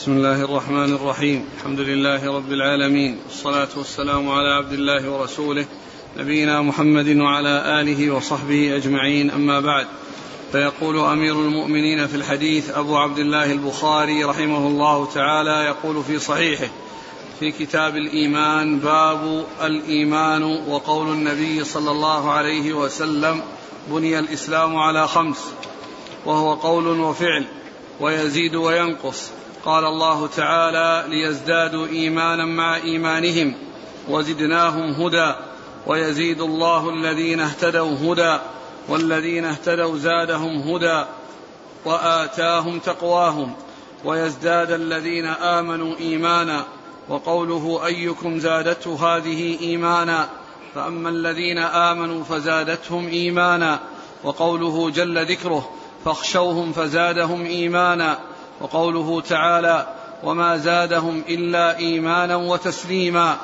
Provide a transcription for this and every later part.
بسم الله الرحمن الرحيم. الحمد لله رب العالمين. والصلاة والسلام على عبد الله ورسوله نبينا محمد وعلى آله وصحبه أجمعين. أما بعد فيقول أمير المؤمنين في الحديث أبو عبد الله البخاري رحمه الله تعالى يقول في صحيحه في كتاب الإيمان باب الإيمان وقول النبي صلى الله عليه وسلم بني الإسلام على خمس وهو قول وفعل ويزيد وينقص. قال الله تعالى ليزدادوا إيمانا مع إيمانهم وزدناهم هدى ويزيد الله الذين اهتدوا هدى والذين اهتدوا زادهم هدى وآتاهم تقواهم ويزداد الذين آمنوا إيمانا وقوله أيكم زادته هذه إيمانا فأما الذين آمنوا فزادتهم إيمانا وقوله جل ذكره فاخشوهم فزادهم إيمانا وقوله تعالى وما زادهم الا ايمانا وتسليما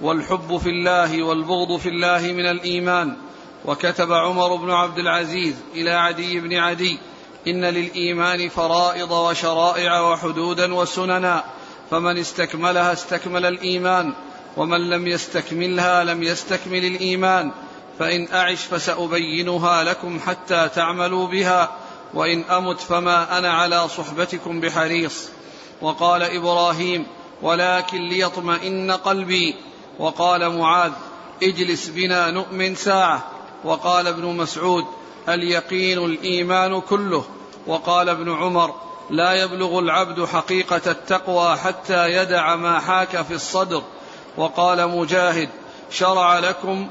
والحب في الله والبغض في الله من الايمان وكتب عمر بن عبد العزيز إلى عدي بن عدي ان للايمان فرائض وشرائع وحدودا وسننا فمن استكملها استكمل الايمان ومن لم يستكملها لم يستكمل الايمان فان اعش فسابينها لكم حتى تعملوا بها وإن أمت فما أنا على صحبتكم بحريص. وقال إبراهيم ولكن ليطمئن قلبي. وقال معاذ اجلس بنا نؤمن ساعة. وقال ابن مسعود اليقين الإيمان كله. وقال ابن عمر لا يبلغ العبد حقيقة التقوى حتى يدع ما حاك في الصدر. وقال مجاهد شرع لكم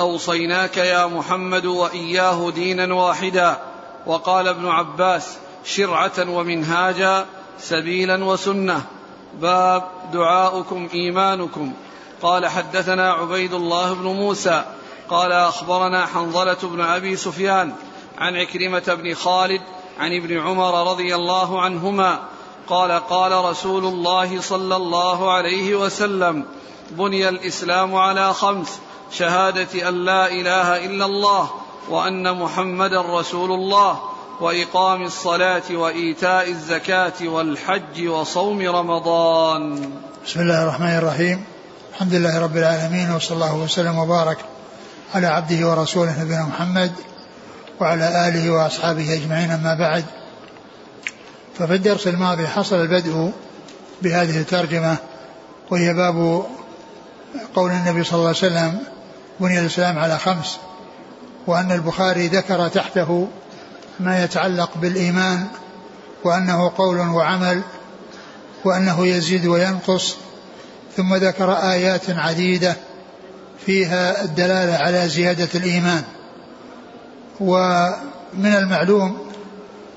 أوصيناك يا محمد وإياه دينا واحدا. وقال ابن عباس شرعة ومنهاجا سبيلا وسنة. باب دعاؤكم إيمانكم. قال حدثنا عبيد الله بن موسى. قال أخبرنا حنظلة بن أبي سفيان عن عكرمة بن خالد عن ابن عمر رضي الله عنهما. قال قال رسول الله صلى الله عليه وسلم بني الإسلام على خمس شهادة أن لا إله إلا الله وأن محمدا رسول الله وإقام الصلاة وإيتاء الزكاة والحج وصوم رمضان. بسم الله الرحمن الرحيم. الحمد لله رب العالمين وصلى الله وسلم وبارك على عبده ورسوله نبينا محمد وعلى آله وأصحابه أجمعين أما بعد. ففي الدرس الماضي حصل البدء بهذه الترجمة وهي باب قول النبي صلى الله عليه وسلم بني الإسلام على خمس. وأن البخاري ذكر تحته ما يتعلق بالإيمان وأنه قول وعمل وأنه يزيد وينقص ثم ذكر آيات عديدة فيها الدلالة على زيادة الإيمان. ومن المعلوم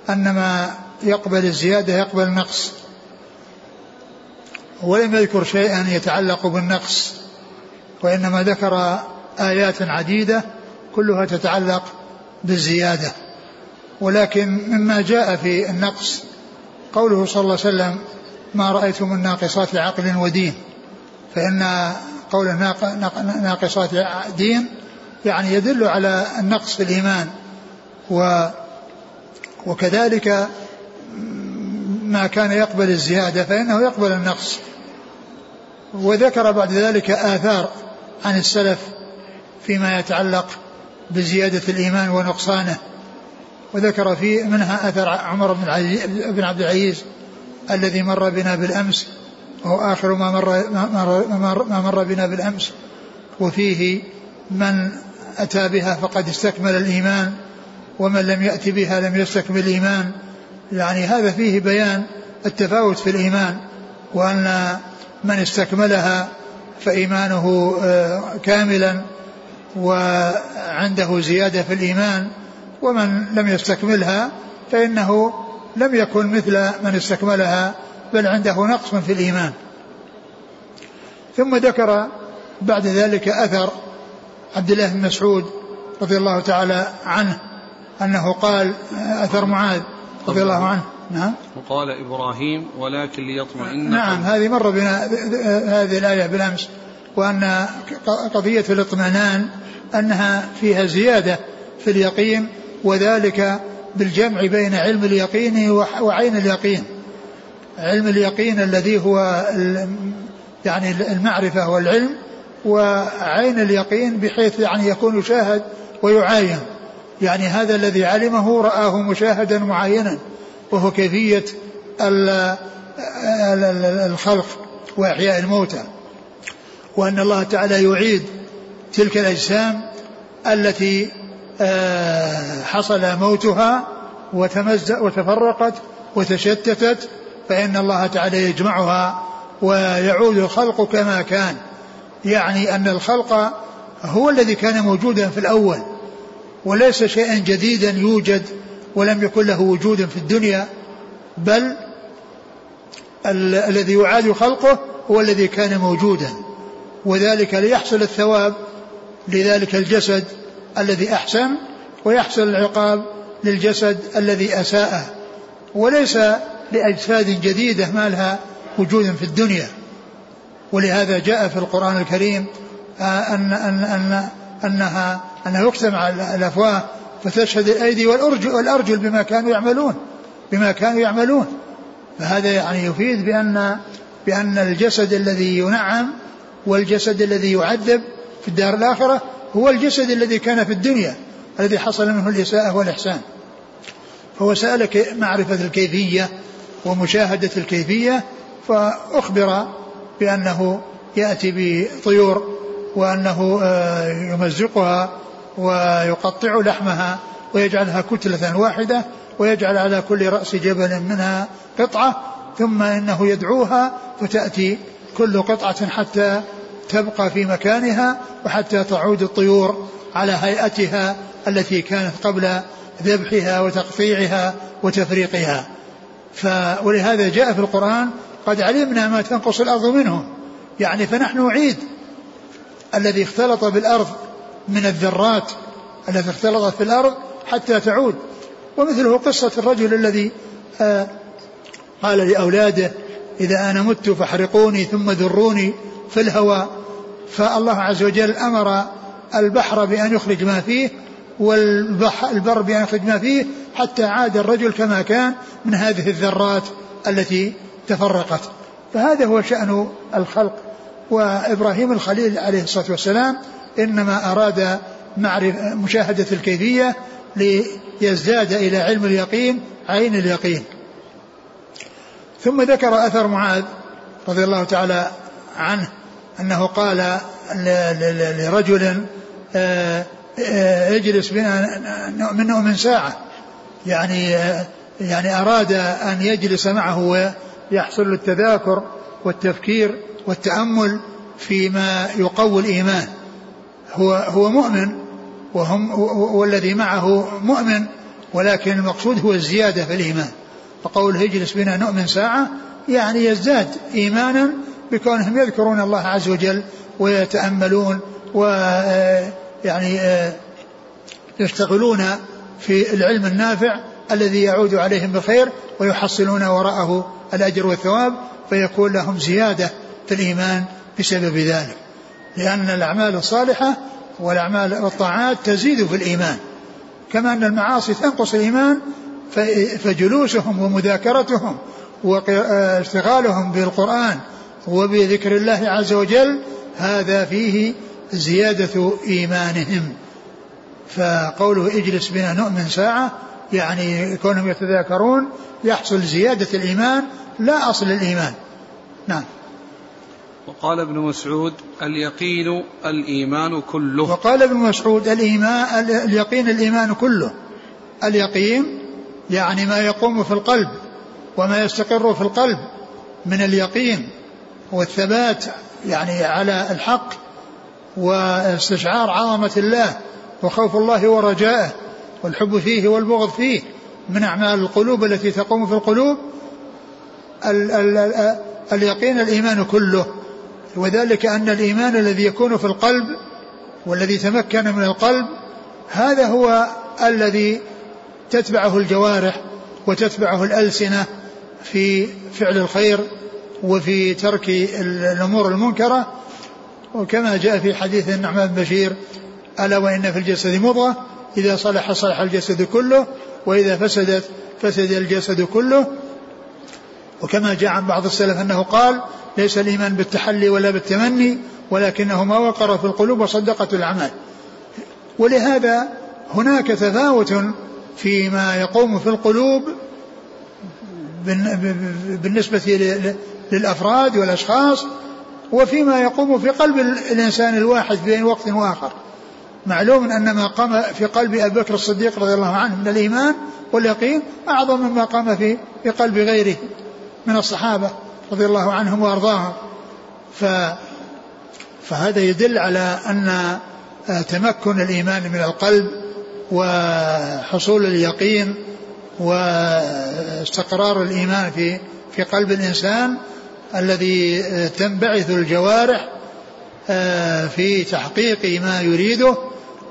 أن ما يقبل الزيادة يقبل النقص. ولم يذكر شيئا يتعلق بالنقص وإنما ذكر آيات عديدة كلها تتعلق بالزيادة. ولكن مما جاء في النقص قوله صلى الله عليه وسلم ما رأيت من ناقصات عقل ودين. فإن قول ناقصات دين يعني يدل على النقص في الإيمان. و وكذلك ما كان يقبل الزيادة فإنه يقبل النقص. وذكر بعد ذلك آثار عن السلف فيما يتعلق بزيادة الإيمان ونقصانه. وذكر في منها أثر عمر بن, بن عبد العزيز الذي مر بنا بالأمس وهو آخر ما مر, ما مر, ما مر بنا بالأمس. وفيه من أتى بها فقد استكمل الإيمان ومن لم يأت بها لم يستكمل الإيمان. يعني هذا فيه بيان التفاوت في الإيمان وأن من استكملها فإيمانه آه، كاملا. وعنده زيادة في الإيمان ومن لم يستكملها فإنه لم يكن مثل من استكملها بل عنده نقص في الإيمان. ثم ذكر بعد ذلك أثر عبد الله بن مسعود رضي الله تعالى عنه أنه قال أثر معاذ رضي الله عنه. نعم. وقال إبراهيم ولكن ليطمئن نعم هذه مر بنا هذه الآية بالأمس. وأن قضية الاطمئنان أنها فيها زيادة في اليقين وذلك بالجمع بين علم اليقين وعين اليقين. علم اليقين الذي هو يعني المعرفة والعلم وعين اليقين بحيث يعني يكون يشاهد ويعاين. يعني هذا الذي علمه رآه مشاهدا معاينا وهو كيفية الخلق وإحياء الموتى. وأن الله تعالى يعيد تلك الأجسام التي آه، حصل موتها وتمزق وتفرقت وتشتتت فإن الله تعالى يجمعها ويعود الخلق كما كان. يعني أن الخلق هو الذي كان موجودا في الأول وليس شيئا جديدا يوجد ولم يكن له وجود في الدنيا بل ال- الذي يعاد خلقه هو الذي كان موجودا. وذلك ليحصل الثواب لذلك الجسد الذي أحسن ويحصل العقاب للجسد الذي أساء. وليس لأجساد جديدة ما لها وجود في الدنيا. ولهذا جاء في القرآن الكريم آه، أن أن أن أنها أنه يقسم الأفواه فتشهد الأيدي والأرجل, والأرجل بما كانوا يعملون بما كانوا يعملون. فهذا يعني يفيد بأن بأن الجسد الذي ينعم والجسد الذي يعذب في الدار الآخرة هو الجسد الذي كان في الدنيا الذي حصل منه الإساءة والإحسان. فهو سألك معرفة الكيفية ومشاهدة الكيفية فأخبر بأنه يأتي بطيور وأنه آه، يمزقها ويقطع لحمها ويجعلها كتلة واحدة ويجعل على كل رأس جبل منها قطعة ثم إنه يدعوها فتأتي كل قطعة حتى تبقى في مكانها وحتى تعود الطيور على هيئتها التي كانت قبل ذبحها وتقطيعها وتفريقها. ف ولهذا جاء في القرآن قد علمنا ما تنقص الأرض منهم يعني فنحن نعيد الذي اختلط بالأرض من الذرات التي اختلطت في الأرض حتى تعود. ومثله قصة الرجل الذي آه قال لأولاده إذا أنا مت فاحرقوني ثم ذروني في الهواء فالله عز وجل أمر البحر بأن يخرج ما فيه والبر بأن يخرج ما فيه حتى عاد الرجل كما كان من هذه الذرات التي تفرقت. فهذا هو شأن الخلق. وإبراهيم الخليل عليه الصلاة والسلام إنما أراد معرف مشاهدة الكيفية ليزداد إلى علم اليقين عين اليقين. ثم ذكر أثر معاذ رضي الله تعالى عنه أنه قال لرجل آه، آه، اجلس بنا من من ساعة. يعني آه، يعني أراد أن يجلس معه ويحصل التذاكر والتفكير والتأمل فيما يقوي الإيمان. هو هو مؤمن وهم والذي معه مؤمن ولكن المقصود هو الزيادة في الإيمان. فقوله اجلس بنا نؤمن ساعة يعني يزداد إيمانا بكونهم يذكرون الله عز وجل ويتأملون و يعني يشتغلون في العلم النافع الذي يعود عليهم بالخير ويحصلون وراءه الأجر والثواب فيكون لهم زيادة في الإيمان بسبب ذلك. لأن الأعمال الصالحة والأعمال والطاعات تزيد في الإيمان. كما أن المعاصي تنقص الإيمان فجلوسهم ومذاكرتهم واشتغالهم بالقرآن وبذكر الله عز وجل هذا فيه زيادة إيمانهم. فقوله اجلس بنا نؤمن ساعة يعني كونهم يتذاكرون يحصل زيادة الإيمان لا أصل الإيمان. نعم. وقال ابن مسعود اليقين الإيمان كله. وقال ابن مسعود الإيمان اليقين الإيمان كله. اليقين يعني ما يقوم في القلب وما يستقر في القلب من اليقين والثبات يعني على الحق واستشعار عظمة الله وخوف الله ورجائه والحب فيه والبغض فيه من أعمال القلوب التي تقوم في القلوب. ال ال اليقين الإيمان كله وذلك أن الإيمان الذي يكون في القلب والذي تمكن من القلب هذا هو الذي تتبعه الجوارح وتتبعه الألسنة في فعل الخير وفي ترك الأمور المنكرة. وكما جاء في حديث النعمان بن بشير ألا وإن في الجسد مضغة إذا صلح صلح الجسد كله وإذا فسدت فسد الجسد كله. وكما جاء عن بعض السلف أنه قال ليس الإيمان بالتحلي ولا بالتمني ولكنه ما وقر في القلوب وصدقت الأعمال. ولهذا هناك تفاوت فيما يقوم في القلوب بالنسبة للأفراد والأشخاص وفيما يقوم في قلب الإنسان الواحد بين وقت وآخر معلوم أن ما قام في قلب أبي بكر الصديق رضي الله عنه من الإيمان واليقين أعظم مما قام في في قلب غيره من الصحابة رضي الله عنهم وأرضاهم. ف فهذا يدل على أن تمكن الإيمان من القلب وحصول اليقين واستقرار الإيمان في في قلب الإنسان الذي تنبعث الجوارح آه، في تحقيق ما يريده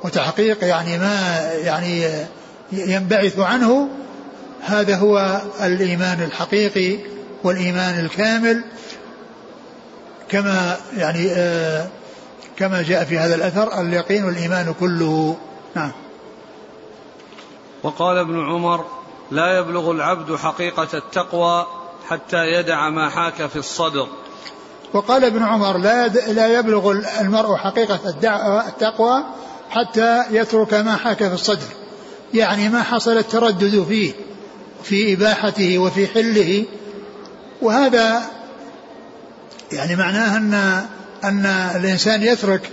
وتحقيق يعني ما يعني ينبعث عنه. هذا هو الإيمان الحقيقي والإيمان الكامل كما يعني آه، كما جاء في هذا الأثر اليقين والإيمان كله. نعم. وقال ابن عمر لا يبلغ العبد حقيقة التقوى حتى يدع ما حاك في الصدر وقال ابن عمر لا لا يبلغ المرء حقيقة التقوى حتى يترك ما حاك في الصدر يعني ما حصل التردد فيه في إباحته وفي حله. وهذا يعني معناه أن أن الإنسان يترك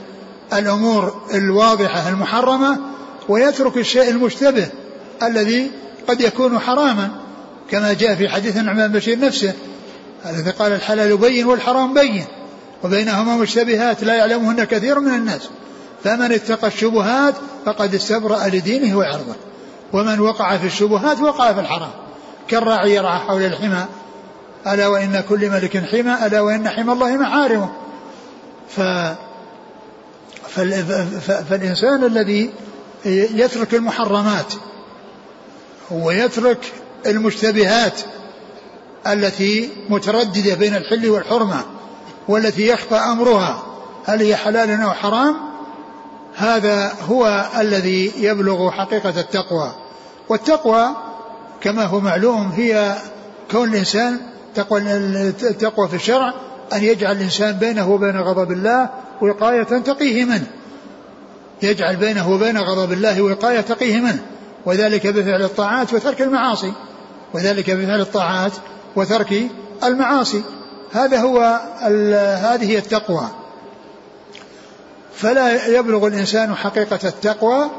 الأمور الواضحة المحرمة ويترك الشيء المشتبه. الذي قد يكون حراما كما جاء في حديث النعمان بشير نفسه الذي قال الحلال بين والحرام بين وبينهما مشتبهات لا يعلمهن كثير من الناس. فمن اتقى الشبهات فقد استبرأ لدينه وعرضه ومن وقع في الشبهات وقع في الحرام. كالراعي يرعى حول الحمى ألا وإن كل ملك حمى ألا وإن حمى الله محارمه. ف فالإنسان الذي يترك المحرمات ويترك المشتبهات التي مترددة بين الحل والحرمة والتي يخفى أمرها هل هي حلال أو حرام هذا هو الذي يبلغ حقيقة التقوى. والتقوى كما هو معلوم هي كون الإنسان تقوى التقوى في الشرع أن يجعل الإنسان بينه وبين غضب الله وقاية تقيه منه. يجعل بينه وبين غضب الله وقاية تقيه منه. وذلك بفعل الطاعات وترك المعاصي وذلك بفعل الطاعات وترك المعاصي. هذا هو هذه هي التقوى. فلا يبلغ الإنسان حقيقة التقوى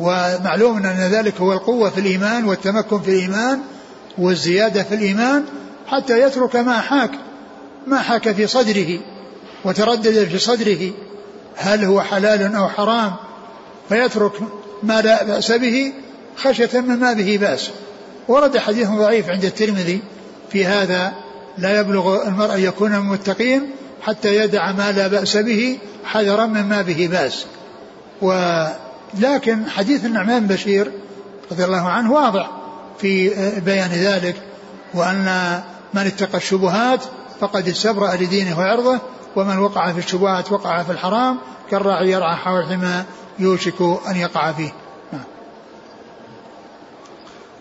ومعلوم أن ذلك هو القوة في الإيمان والتمكن في الإيمان والزيادة في الإيمان حتى يترك ما حاك ما حاك في صدره وتردد في صدره هل هو حلال أو حرام فيترك ما لا بأس به خشية مما به بأس ورد حديث ضعيف عند الترمذي في هذا لا يبلغ المرء أن يكون المتقين حتى يدع ما لا بأس به حذرا مما به بأس ولكن حديث النعمان بشير رضي الله عنه واضح في بيان ذلك وأن من اتقى الشبهات فقد استبرأ لدينه وعرضه ومن وقع في الشبهات وقع في الحرام كالراعي يرعى حول الحمى يوشك أن يقع فيه.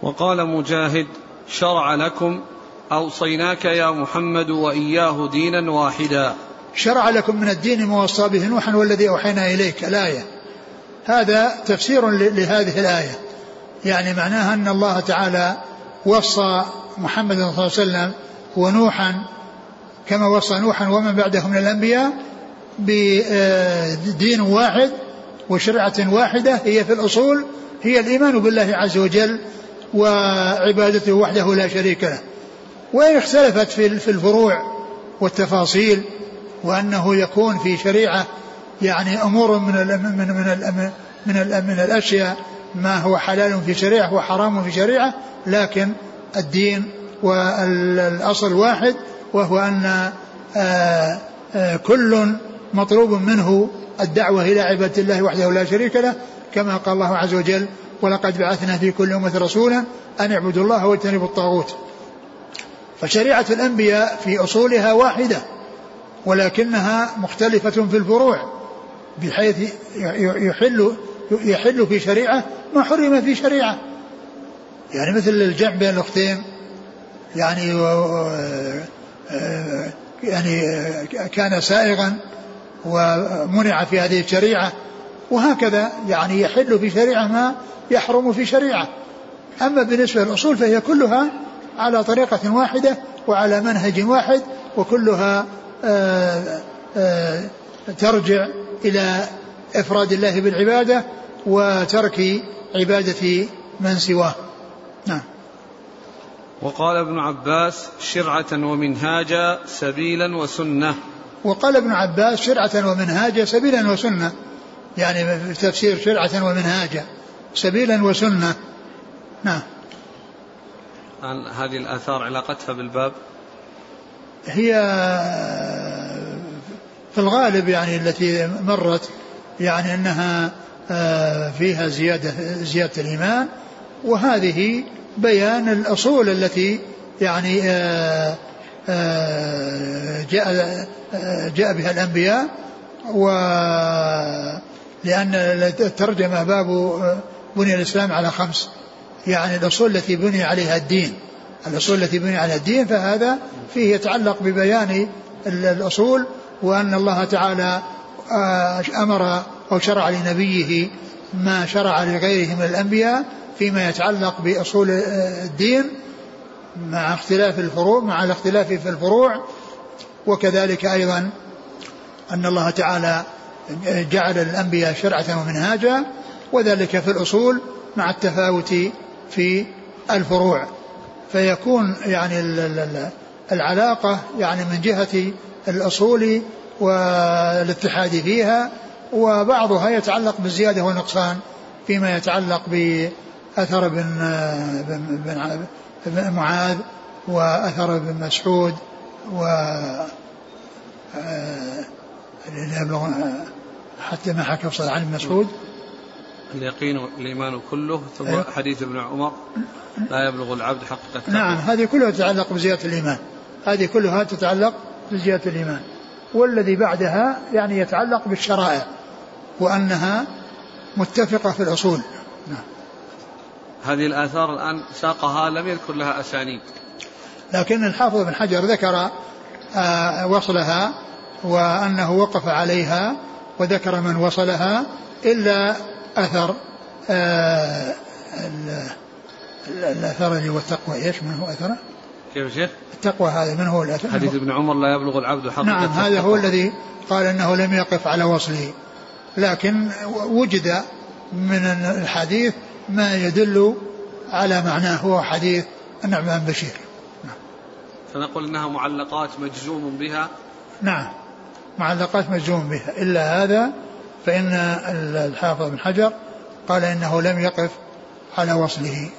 وقال مجاهد شرع لكم أوصيناك يا محمد وإياه دينا واحدا. شرع لكم من الدين ما وصى به نوحا والذي أوحينا إليك الآية. هذا تفسير لهذه الآية. يعني معناها أن الله تعالى وصى محمد صلى الله عليه وسلم ونوحا كما وصى نوحا ومن بعده من الأنبياء بدين واحد وشرعة واحدة هي في الأصول هي الإيمان بالله عز وجل وعبادته وحده لا شريك له. وإن اختلفت في الفروع والتفاصيل وأنه يكون في شريعة يعني أمور من ال من من ال من, ال من الأشياء ما هو حلال في شريعة وحرام في شريعة لكن الدين والأصل واحد وهو أن آه، آه، كل مطلوب منه الدعوة إلى عبادة الله وحده لا شريك له كما قال الله عز وجل ولقد بعثنا في كل أمة رسولا أن اعبدوا الله واجتنبوا الطاغوت. فشريعة الأنبياء في أصولها واحدة ولكنها مختلفة في الفروع بحيث يحل يحل في شريعة ما حرم في شريعة. يعني مثل الجمع بين الأختين يعني يعني كان سائغا ومنع في هذه الشريعة. وهكذا يعني يحل في شريعة ما يحرم في شريعة. أما بالنسبة للأصول فهي كلها على طريقة واحدة وعلى منهج واحد وكلها آآ آآ ترجع إلى إفراد الله بالعبادة وترك عبادة من سواه. نعم. وقال ابن عباس شرعة ومنهاجا سبيلا وسنة. وقال ابن عباس شرعة ومنهاجا سبيلا وسنة. يعني في تفسير شرعة ومنهاجا سبيلا وسنة. نعم. هذه الآثار علاقتها بالباب؟ هي في الغالب يعني التي مرت يعني أنها آه، فيها زيادة زيادة الإيمان وهذه بيان الأصول التي يعني آه، آه، جاء جاء بها الأنبياء و لأن الترجمة باب بني الإسلام على خمس. يعني الأصول التي بني عليها الدين. الأصول التي بني عليها الدين فهذا فيه يتعلق ببيان الأصول وأن الله تعالى آه، أمر أو شرع لنبيه ما شرع لغيره من الأنبياء فيما يتعلق بأصول آه، الدين مع اختلاف الفروع مع الاختلاف في الفروع. وكذلك أيضا أن الله تعالى جعل الأنبياء شرعة ومنهاجا وذلك في الأصول مع التفاوت في الفروع. فيكون يعني العلاقة يعني من جهة الأصول والاتحاد فيها وبعضها يتعلق بالزيادة والنقصان فيما يتعلق بأثر بن, بن, بن معاذ وأثر بن مسعود و آه، حتى ما حكى عن ابن مسعود. اليقين الإيمان كله ثم أيوه؟ حديث ابن عمر لا يبلغ العبد حقيقة نعم هذه كلها تتعلق بزيادة الإيمان. هذه كلها تتعلق بزيادة الإيمان. والذي بعدها يعني يتعلق بالشرائع وأنها متفقة في الأصول. نعم. هذه الآثار الآن ساقها لم يذكر لها أسانيد. لكن الحافظ بن حجر ذكر آه، وصلها وأنه وقف عليها وذكر من وصلها إلا أثر آه الأثر اللي هو التقوى إيش من هو أثره؟ كيف شيخ؟ التقوى هذا من هو الأثر؟ حديث ابن عمر لا يبلغ العبد حقا نعم هذا هو الذي قال أنه لم يقف على وصله لكن وجد من الحديث ما يدل على معناه هو حديث النعمان بشير نعم. فنقول إنها معلقات مجزوم بها نعم معلقات مجزوم بها. إلا هذا فإن الحافظ بن حجر قال إنه لم يقف على وصله.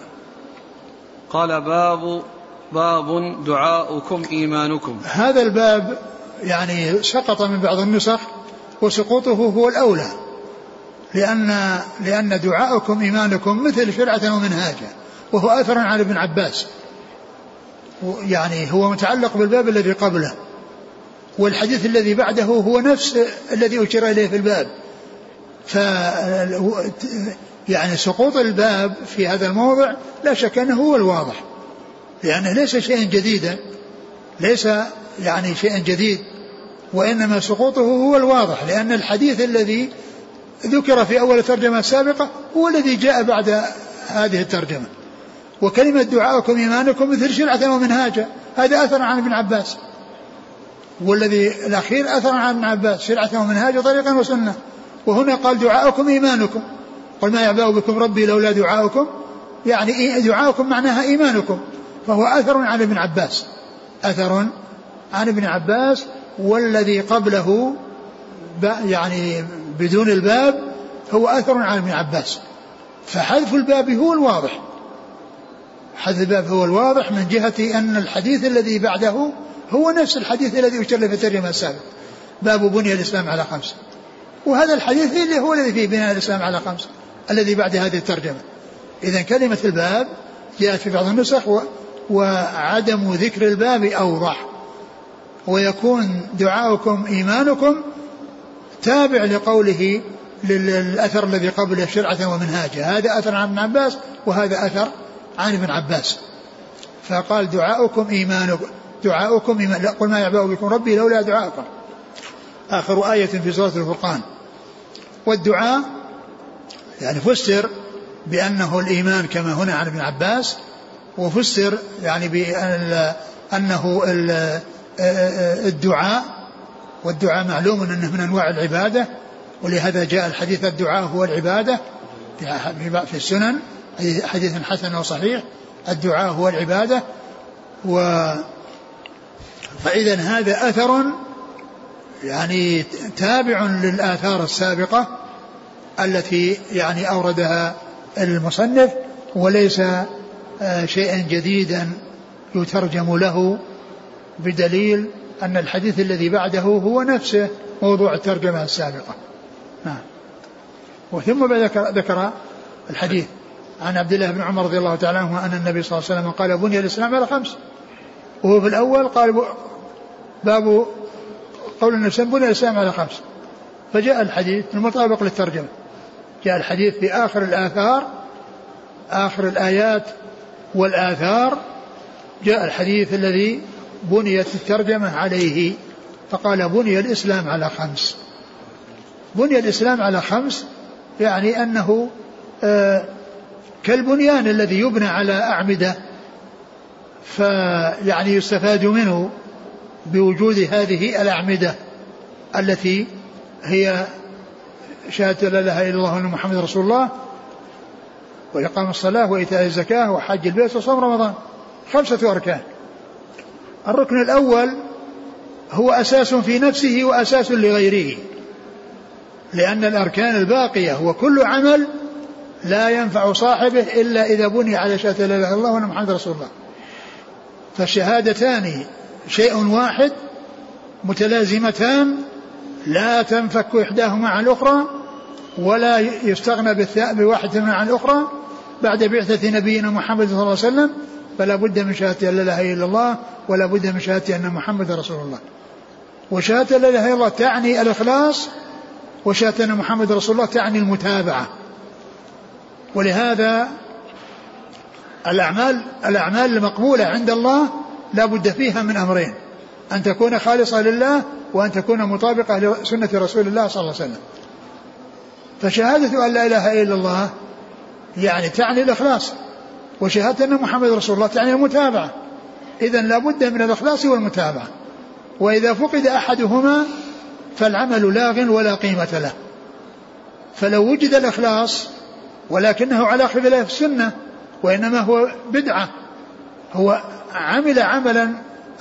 قال باب باب دعاؤكم إيمانكم. هذا الباب يعني سقط من بعض النسخ وسقوطه هو الأولى. لأن لأن دعاؤكم إيمانكم مثل شرعة ومنهاجا وهو أثر عن ابن عباس. يعني هو متعلق بالباب الذي قبله. والحديث الذي بعده هو نفس الذي أشير إليه في الباب. ف يعني سقوط الباب في هذا الموضع لا شك أنه هو الواضح. لأنه ليس شيئا جديدا. ليس يعني شيئا جديد. وإنما سقوطه هو الواضح لأن الحديث الذي ذكر في أول الترجمة السابقة هو الذي جاء بعد هذه الترجمة. وكلمة دعاءكم إيمانكم مثل شرعة ومنهاجا هذا أثر عن ابن عباس. والذي الأخير أثر عن ابن عباس شرعه ومنهاجا طريقا وسنة. وهنا قال دعاؤكم إيمانكم. قل ما يعبأ بكم ربي لولا دعاؤكم. يعني دعاؤكم معناها إيمانكم. فهو أثر عن ابن عباس. أثر عن ابن عباس والذي قبله يعني بدون الباب هو أثر عن ابن عباس. فحذف الباب هو الواضح. حذف الباب هو الواضح من جهة أن الحديث الذي بعده هو نفس الحديث الذي أشر في الترجمة السابق باب بني الإسلام على خمسة. وهذا الحديث اللي هو الذي فيه بناء الإسلام على خمس الذي بعد هذه الترجمة. إذا كلمة الباب جاءت في بعض النسخ و وعدم ذكر الباب أوضح. ويكون دعاؤكم إيمانكم تابع لقوله للأثر الذي قبله شرعة ومنهاجا هذا أثر عن ابن عباس وهذا أثر عن ابن عباس. فقال دعاؤكم إيمانكم. دعاؤكم قل ما يعبأ بكم ربي لولا دعاءكم آخر آية في سورة الفرقان. والدعاء يعني فسر بأنه الإيمان كما هنا عن ابن عباس وفسر يعني بأنه الدعاء والدعاء معلوم أنه من أنواع العبادة ولهذا جاء الحديث الدعاء هو العبادة. في السنن حديث حسن وصحيح. الدعاء هو العبادة و فإذا هذا أثر يعني تابع للآثار السابقة التي يعني أوردها المصنف وليس آه، شيئا جديدا يترجم له بدليل أن الحديث الذي بعده هو نفسه موضوع الترجمة السابقة. نعم. وثم ذكر, ذكر الحديث عن عبد الله بن عمر رضي الله تعالى عنه أن النبي صلى الله عليه وسلم قال بني الإسلام على خمس. وهو في الأول قال باب قول النبي بني الإسلام على خمس. فجاء الحديث المطابق للترجمة. جاء الحديث في آخر الآثار آخر الآيات والآثار. جاء الحديث الذي بنيت الترجمة عليه فقال بني الإسلام على خمس. بني الإسلام على خمس يعني أنه آه كالبنيان الذي يبنى على أعمدة. فيعني يستفاد منه بوجود هذه الأعمدة التي هي شهادة لا إله إلا الله وأن محمد رسول الله وإقام الصلاة وإيتاء الزكاة وحج البيت وصوم رمضان. خمسة أركان. الركن الأول هو أساس في نفسه وأساس لغيره. لأن الأركان الباقية وكل عمل لا ينفع صاحبه إلا إذا بني على شهادة لا إله إلا الله وأن محمد رسول الله. فالشهادتان شيء واحد متلازمتان لا تنفك إحداهما عن الأخرى ولا يستغنى بواحدة عن الأخرى. بعد بعثة نبينا محمد صلى الله عليه وسلم فلا بد من شهادة لا إله إلا الله ولا بد من شهادة أن محمد رسول الله. وشهادة لا إله إلا الله تعني الإخلاص وشهادة أن محمد رسول الله تعني المتابعة. ولهذا الأعمال الأعمال المقبولة عند الله لا بد فيها من أمرين. أن تكون خالصة لله وأن تكون مطابقة لسنة رسول الله صلى الله عليه وسلم. فشهادة أن لا إله إلا الله يعني تعني الإخلاص. وشهادة أن محمد رسول الله تعني المتابعة. إذا لا بد من الإخلاص والمتابعة. وإذا فقد أحدهما فالعمل لاغ ولا قيمة له. فلو وجد الإخلاص ولكنه على خلاف السنة وإنما هو بدعة. هو عمل عملا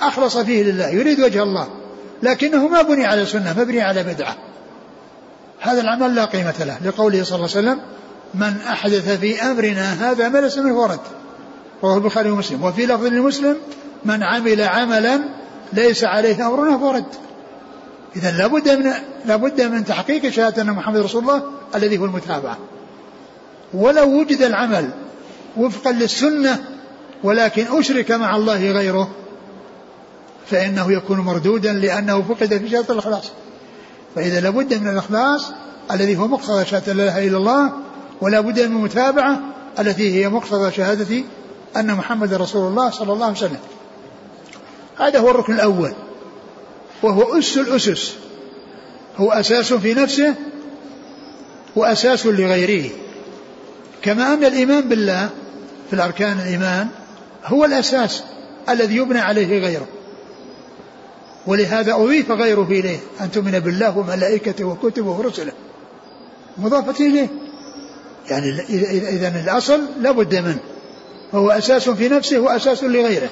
أخلص فيه لله يريد وجه الله لكنه ما بني على سنة مبني على بدعة. هذا العمل لا قيمة له لقوله صلى الله عليه وسلم من أحدث في أمرنا هذا ما ليس منه ورد. رواه البخاري ومسلم. وفي لفظ لمسلم من عمل عملا ليس عليه أمرنا فرد إذا لابد من لابد من تحقيق شهادة أن محمد رسول الله الذي هو المتابعة ولو وجد العمل وفقا للسنة ولكن أشرك مع الله غيره فإنه يكون مردودا لأنه فقد في شهادة الإخلاص. فإذا لابد من الإخلاص الذي هو مقتضى شهادة لا إله إلا الله ولا بد من المتابعة التي هي مقتضى شهادة أن محمد رسول الله صلى الله عليه وسلم. هذا هو الركن الأول وهو أس الأسس هو أساس في نفسه وأساس لغيره. كما أن الإيمان بالله في الأركان الإيمان هو الأساس الذي يبنى عليه غيره. ولهذا أضيف غيره إليه. أن تؤمن بالله وملائكته وكتبه ورسله. مضافة إليه. يعني إذا الأصل لابد منه. فهو أساس في نفسه وأساس لغيره.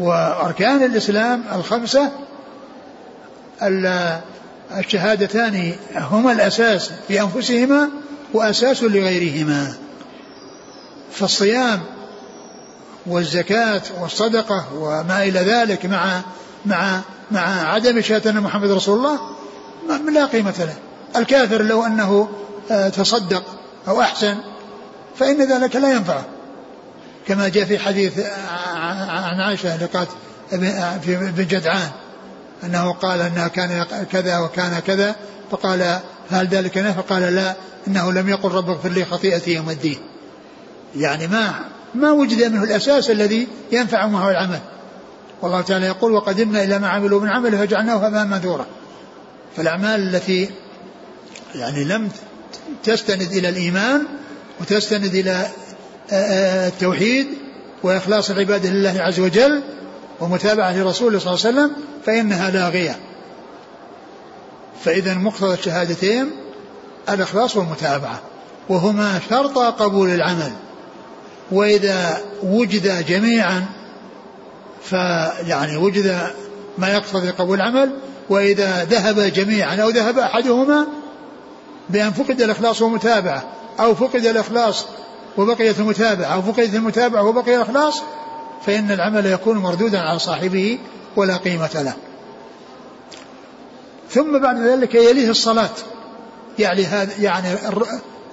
وأركان الإسلام الخمسة الشهادتان هما الأساس في أنفسهما وأساس لغيرهما. فالصيام والزكاة والصدقة وما إلى ذلك مع مع مع عدم شهادة أن محمد رسول الله لا قيمة له. الكافر لو أنه آه، تصدق أو أحسن فإن ذلك لا ينفعه. كما جاء في حديث عن عائشة لقات في ابن جدعان أنه قال أنها كان كذا وكان كذا فقال هل ذلك نفع قال لا إنه لم يقل رب اغفر لي خطيئتي يوم الدين. يعني ما ما وجد منه الأساس الذي ينفع معه العمل. والله تعالى يقول وقدمنا إلى ما عملوا من عمل فجعلناه هباء منثورا. فالأعمال التي يعني لم تستند إلى الإيمان وتستند إلى التوحيد وإخلاص العبادة لله عز وجل ومتابعة لرسوله صلى الله عليه وسلم فإنها لاغية. فإذا مقتضى الشهادتين الإخلاص والمتابعة وهما شرط قبول العمل. وإذا وجد جميعا فيعني وجد ما يقتضي قبول العمل وإذا ذهب جميعا أو ذهب أحدهما بأن فقد الإخلاص والمتابعة أو فقد الإخلاص وبقيت المتابعة أو فقدت المتابعة وبقي الإخلاص فإن العمل يكون مردودا على صاحبه ولا قيمة له. ثم بعد ذلك يليه الصلاة. يعني هذا يعني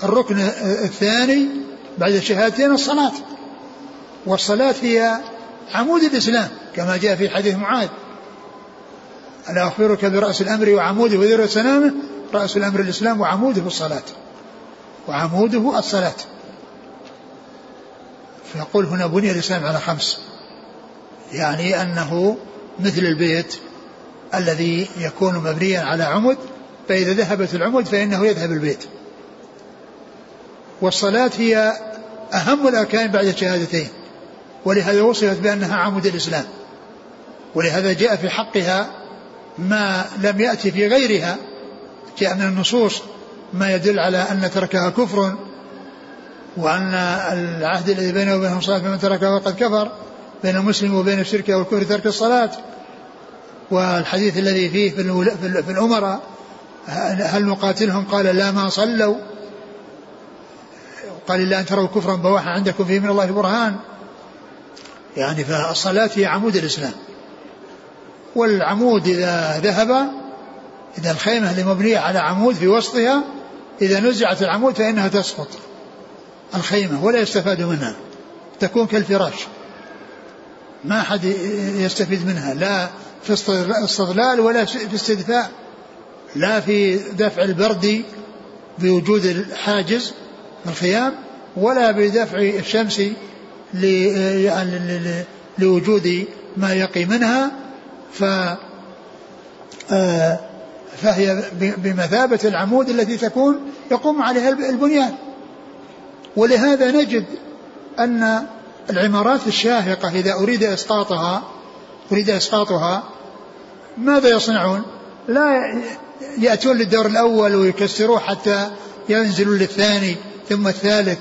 الركن الثاني بعد الشهادتين الصلاة. والصلاة هي عمود الإسلام كما جاء في حديث معاذ. ألا أخبرك برأس الأمر وعموده وذروة سنامه؟ رأس الأمر الإسلام وعموده الصلاة. وعموده الصلاة. فيقول هنا بني الإسلام على خمس. يعني أنه مثل البيت الذي يكون مبنيا على عمد فإذا ذهبت العمد فإنه يذهب البيت. والصلاة هي أهم الأركان بعد الشهادتين ولهذا وصفت بأنها عمود الإسلام ولهذا جاء في حقها ما لم يأتي في غيرها جاء من النصوص ما يدل على أن تركها كفر وأن العهد الذي بينه وبينهم صلاة فمن تركها فقد كفر بين المسلم وبين الشرك والكفر ترك الصلاة. والحديث الذي فيه في الأمراء هل نقاتلهم؟ قال لا ما صلوا. قال إلا أن تروا كفرا بواحا عندكم فيه من الله برهان. يعني فالصلاة هي عمود الإسلام. والعمود إذا ذهب إذا الخيمة اللي مبنية على عمود في وسطها إذا نزعت العمود فإنها تسقط الخيمة ولا يستفاد منها تكون كالفراش. ما أحد يستفيد منها لا في استظلال ولا في استدفاء لا في دفع البرد بوجود الحاجز. الخيام ولا بدفع الشمس يعني لوجود ما يقي منها ف آه، فهي بمثابة العمود التي تكون يقوم عليها البنيان ولهذا نجد أن العمارات الشاهقة إذا أريد إسقاطها أريد إسقاطها ماذا يصنعون؟ لا يأتون للدور الأول ويكسروه حتى ينزلوا للثاني ثم الثالث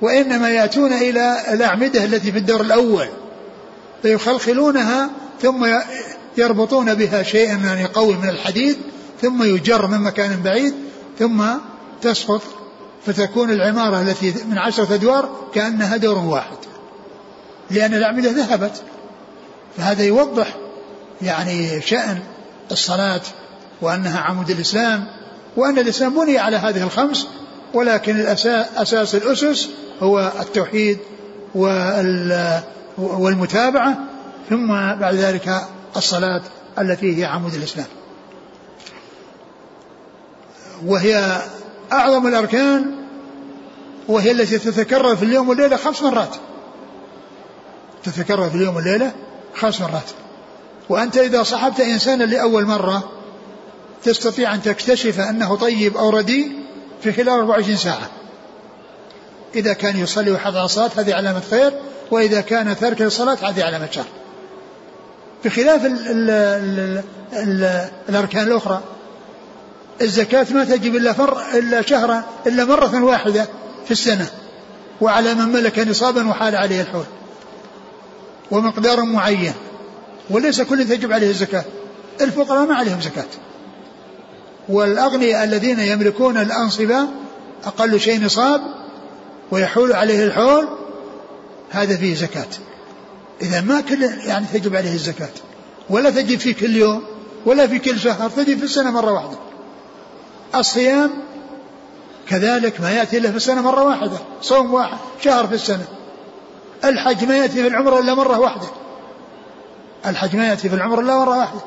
وإنما يأتون إلى الأعمدة التي في الدور الأول فيخلخلونها ثم يربطون بها شيئا يعني قوي من الحديد ثم يجر من مكان بعيد ثم تسقط فتكون العمارة التي من عشرة أدوار كأنها دور واحد. لأن الأعمدة ذهبت فهذا يوضح يعني شأن الصلاة وأنها عمود الإسلام وأن الإسلام بني على هذه الخمس ولكن أساس الأسس هو التوحيد والمتابعة ثم بعد ذلك الصلاة التي هي عمود الإسلام. وهي أعظم الأركان وهي التي تتكرر في اليوم والليلة خمس مرات. تتكرر في اليوم والليلة خمس مرات. وأنت إذا صحبت إنسانا لأول مرة تستطيع أن تكتشف أنه طيب أو رديء في خلال 24 ساعة. إذا كان يصلي على الصلاة هذه علامة خير. وإذا كان تارك للصلاة هذه علامة شر. بخلاف ال ال ال ال الأركان الأخرى. الزكاة ما تجب إلا فر إلا شهرا إلا مرة واحدة في السنة. وعلى من ملك نصابا وحال عليه الحول. ومقدار معين. وليس كل تجب عليه الزكاة. الفقراء ما عليهم زكاة. والأغنياء الذين يملكون الأنصبة أقل شيء نصاب ويحول عليه الحول هذا فيه زكاة. إذا ما كل يعني تجب عليه الزكاة. ولا تجب في كل يوم ولا في كل شهر تجب في السنة مرة واحدة. الصيام كذلك ما يأتي إلا في السنة مرة واحدة صوم واحد شهر في السنة. الحج ما يأتي في العمر إلا مرة واحدة. الحج ما يأتي في العمر إلا مرة واحدة.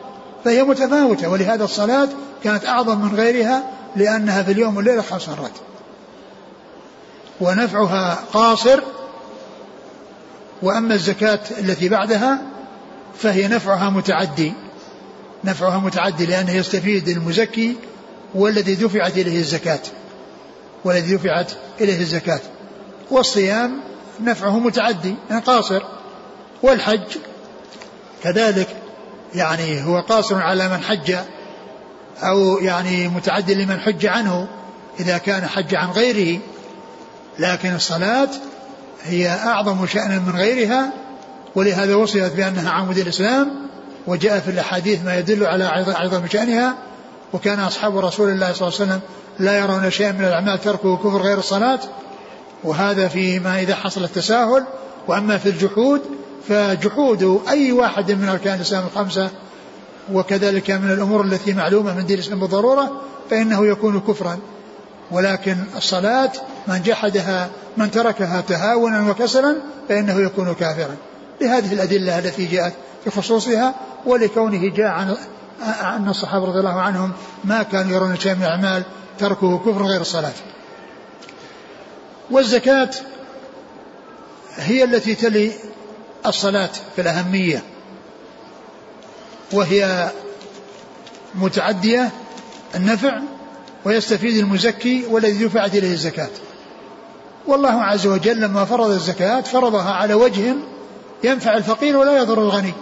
فهي متفاوتة ولهذا الصلاة كانت أعظم من غيرها لأنها في اليوم والليلة خمس مرات ونفعها قاصر وأما الزكاة التي بعدها فهي نفعها متعدي. نفعها متعدي لأنه يستفيد المزكي والذي دفعت إليه الزكاة. والذي دفعت إليه الزكاة. والصيام نفعه متعدي يعني قاصر. والحج كذلك يعني هو قاصر على من حج أو يعني متعدي لمن حج عنه إذا كان حج عن غيره. لكن الصلاة هي أعظم شأنا من غيرها ولهذا وصفت بأنها عمود الإسلام وجاء في الأحاديث ما يدل على عظم شأنها. وكان أصحاب رسول الله صلى الله عليه وسلم لا يرون شيئا من الأعمال تركه كفر غير الصلاة. وهذا فيما إذا حصل التساهل. وأما في الجحود فجحود أي واحد من أركان الإسلام الخمسة وكذلك من الأمور التي معلومة من دين الإسلام بالضرورة فإنه يكون كفرا. ولكن الصلاة من جحدها من تركها تهاونا وكسلا فإنه يكون كافرا. لهذه الأدلة التي جاءت في خصوصها ولكونه جاء عن أن الصحابة رضي الله عنهم ما كانوا يرون شيئا من الأعمال تركه كفر غير الصلاة. والزكاة هي التي تلي الصلاة في الأهمية. وهي متعدية النفع ويستفيد المزكي والذي دفعت إليه الزكاة. والله عز وجل لما فرض الزكاة فرضها على وجه ينفع الفقير ولا يضر الغني.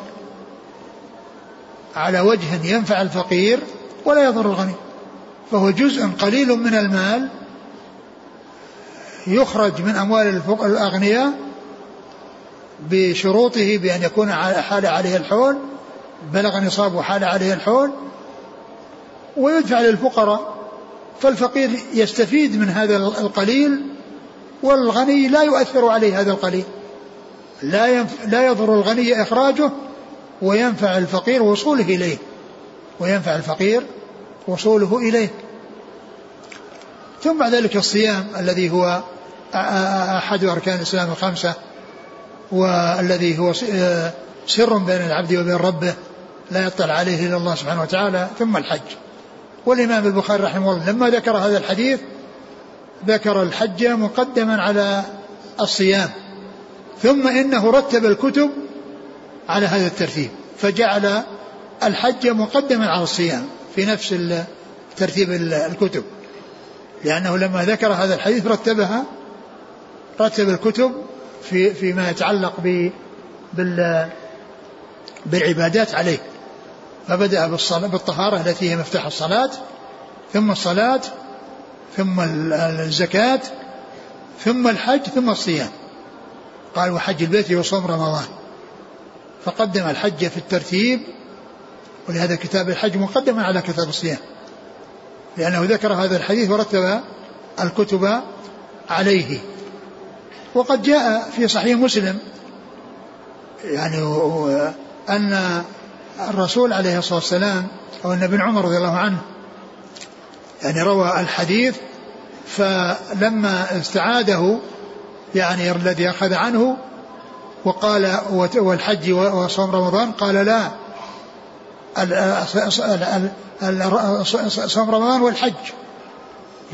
على وجه ينفع الفقير ولا يضر الغني. فهو جزء قليل من المال يخرج من أموال الأغنياء بشروطه بأن يكون حال عليه الحول بلغ نصاب وحال عليه الحول ويدفع للفقراء فالفقير يستفيد من هذا القليل والغني لا يؤثر عليه هذا القليل. لا ينف... لا يضر الغني إخراجه وينفع الفقير وصوله إليه. وينفع الفقير وصوله إليه. ثم بعد ذلك الصيام الذي هو أحد أركان الإسلام الخمسة والذي هو سر بين العبد وبين ربه. لا يطلع عليه إلا الله سبحانه وتعالى ثم الحج. والإمام البخاري رحمه الله لما ذكر هذا الحديث ذكر الحج مقدما على الصيام ثم إنه رتب الكتب على هذا الترتيب فجعل الحج مقدما على الصيام في نفس ترتيب الكتب. لأنه لما ذكر هذا الحديث رتبها رتب الكتب في فيما يتعلق ب بال بالعبادات عليه. فبدأ بالطهارة التي هي مفتاح الصلاة ثم الصلاة ثم الزكاة ثم الحج ثم الصيام. قال وحج البيت وصوم رمضان. فقدم الحج في الترتيب ولهذا كتاب الحج مقدما على كتاب الصيام. لأنه ذكر هذا الحديث ورتب الكتب عليه. وقد جاء في صحيح مسلم يعني أن الرسول عليه الصلاة والسلام أو أن ابن عمر رضي الله عنه يعني روى الحديث فلما استعاده يعني الذي أخذ عنه وقال والحج وصوم رمضان قال لا صوم رمضان والحج.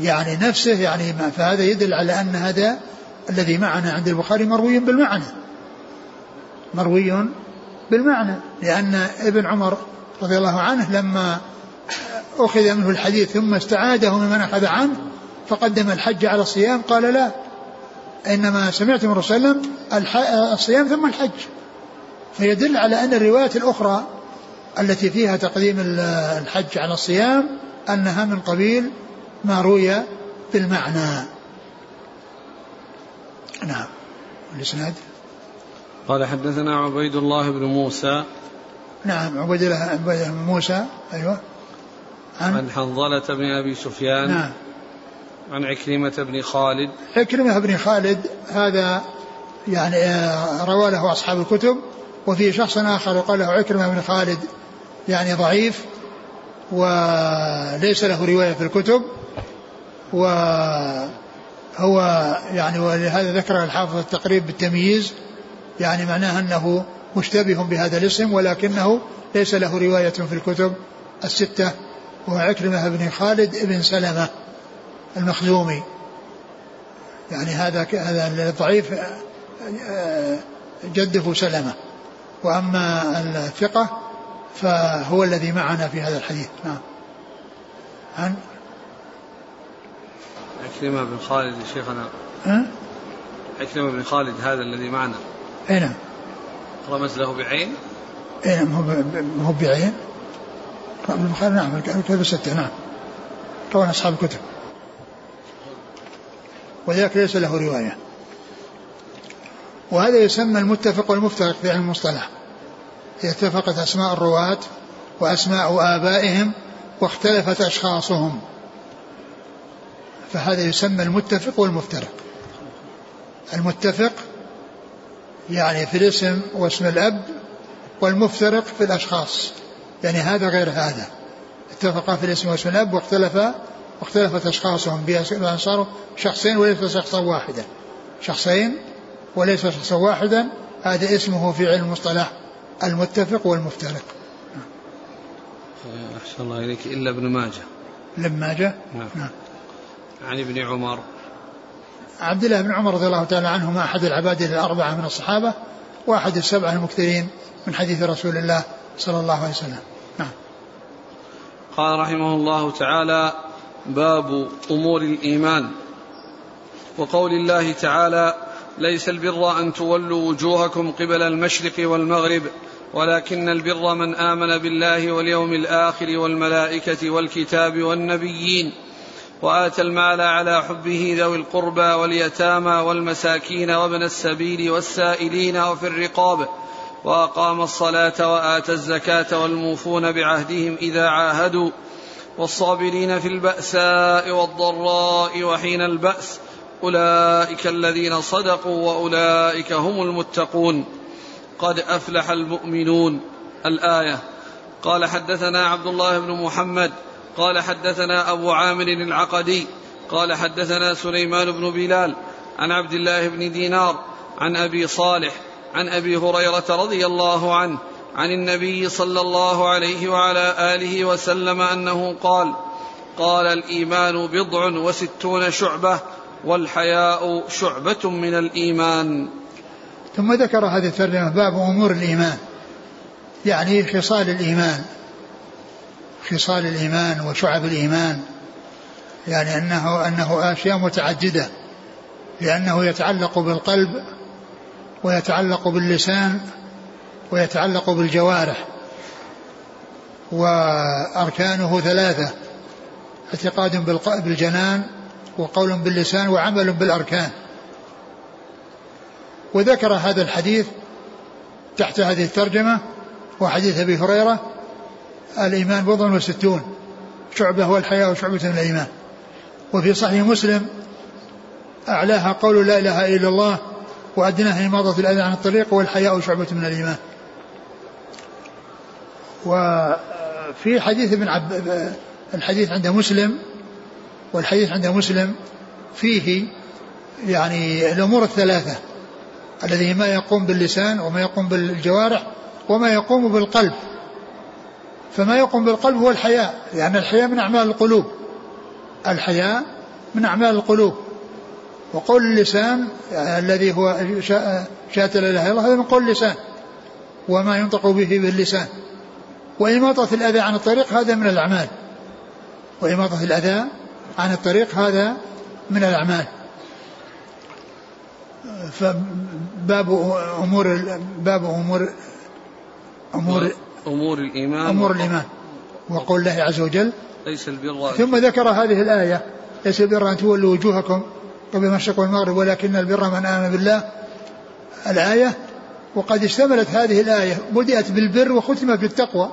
يعني نفسه يعني فهذا يدل على أن هذا الذي معنا عند البخاري مروي بالمعنى. مروي بالمعنى لأن ابن عمر رضي الله عنه لما أخذ منه الحديث ثم استعاده ممن أخذ عنه فقدم الحج على الصيام قال لا إنما سمعت من صلى الله الصيام ثم الحج. فيدل على أن الروايات الأخرى التي فيها تقديم الحج على الصيام أنها من قبيل ما روي بالمعنى. نعم. الإسناد؟ قال حدثنا عبيد الله بن موسى. نعم عبيد الله بن موسى أيوه. عن, عن حنظلة بن أبي سفيان. نعم. عن عكرمة بن خالد. عكرمة بن خالد هذا يعني آه، روى له أصحاب الكتب وفي شخص آخر يقال له عكرمة بن خالد يعني ضعيف وليس له رواية في الكتب وهو يعني ولهذا ذكر الحافظ التقريب بالتمييز يعني معناه أنه مشتبه بهذا الاسم ولكنه ليس له رواية في الكتب الستة وهو عكرمة بن خالد بن سلمة المخزومي. يعني هذا هذا الضعيف جده سلمة. وأما الثقة فهو الذي معنا في هذا الحديث. نعم. عن؟ عكرمة بن خالد شيخنا. ها؟ عكرمة بن خالد هذا الذي معنا. اي نعم. رمز له بعين؟ اي نعم هو بعين. ابن خالد نعم الكتب الستة نعم. طبعا أصحاب الكتب. وذلك ليس له رواية. وهذا يسمى المتفق والمفترق في علم المصطلح. إذا اتفقت أسماء الرواة وأسماء آبائهم واختلفت أشخاصهم. فهذا يسمى المتفق والمفترق. المتفق يعني في الاسم واسم الأب والمفترق في الأشخاص. يعني هذا غير هذا. اتفقا في الاسم واسم الأب واختلف واختلفت أشخاصهم بأن صاروا شخصين وليس شخصا واحدا. شخصين وليس شخصا واحدا. هذا اسمه في علم المصطلح المتفق والمفترق. أحسن الله إليك. إلا ابن ماجه. لما جاء نعم. نعم. عن ابن عمر. عبد الله بن عمر رضي الله تعالى عنهما أحد العباد الأربعة من الصحابة وأحد السبعة المكثرين من حديث رسول الله صلى الله عليه وسلم. نعم. قال رحمه الله تعالى باب أمور الإيمان. وقول الله تعالى ليس البر أن تولوا وجوهكم قبل المشرق والمغرب ولكن البر من آمن بالله واليوم الآخر والملائكة والكتاب والنبيين. واتى المال على حبه ذوي القربى واليتامى والمساكين وابن السبيل والسائلين وفي الرقاب وأقام الصلاة واتى الزكاة والموفون بعهدهم إذا عاهدوا والصابرين في البأساء والضراء وحين البأس أولئك الذين صدقوا وأولئك هم المتقون قد أفلح المؤمنون الآية قال حدثنا عبد الله بن محمد قال حدثنا أبو عامر العقدي قال حدثنا سليمان بن بلال عن عبد الله بن دينار عن أبي صالح عن أبي هريرة رضي الله عنه عن النبي صلى الله عليه وعلى آله وسلم أنه قال قال الإيمان بضع وستون شعبة والحياء شعبة من الإيمان. ثم ذكر هذه الترجمة باب أمور الإيمان يعني خصال الإيمان. خصال الإيمان وشعب الإيمان يعني أنه أنه أشياء متعددة لأنه يتعلق بالقلب ويتعلق باللسان ويتعلق بالجوارح وأركانه ثلاثة اعتقاد بالجنان وقول باللسان وعمل بالأركان. وذكر هذا الحديث تحت هذه الترجمة وحديث أبي هريرة الإيمان بضع وستون. شعبة والحياة وشعبة من الإيمان. وفي صحيح مسلم أعلاها قول لا إله إلا الله وأدناها إماضة الأذى عن الطريق والحياء شعبة من الإيمان. وفي حديث ابن عب الحديث عند مسلم والحديث عند مسلم فيه يعني الأمور الثلاثة. الذي ما يقوم باللسان وما يقوم بالجوارح وما يقوم بالقلب. فما يقوم بالقلب هو الحياء. لأن الحياء من أعمال القلوب. الحياء من أعمال القلوب. وقول اللسان الذي هو شهادة لا إله إلا الله هذا من قول اللسان. وما ينطق به باللسان. وإماطة الأذى عن الطريق هذا من الأعمال. وإماطة الأذى عن الطريق هذا من الأعمال. فباب أمور باب أمور أمور أمور الإيمان أمور الإيمان. وقول الله عز وجل ليس البر ثم ذكر هذه الآية. ليس البر أن تولوا وجوهكم قبل المشرق والمغرب ولكن البر من آمن بالله. الآية وقد اشتملت هذه الآية. بدأت بالبر وختمت بالتقوى.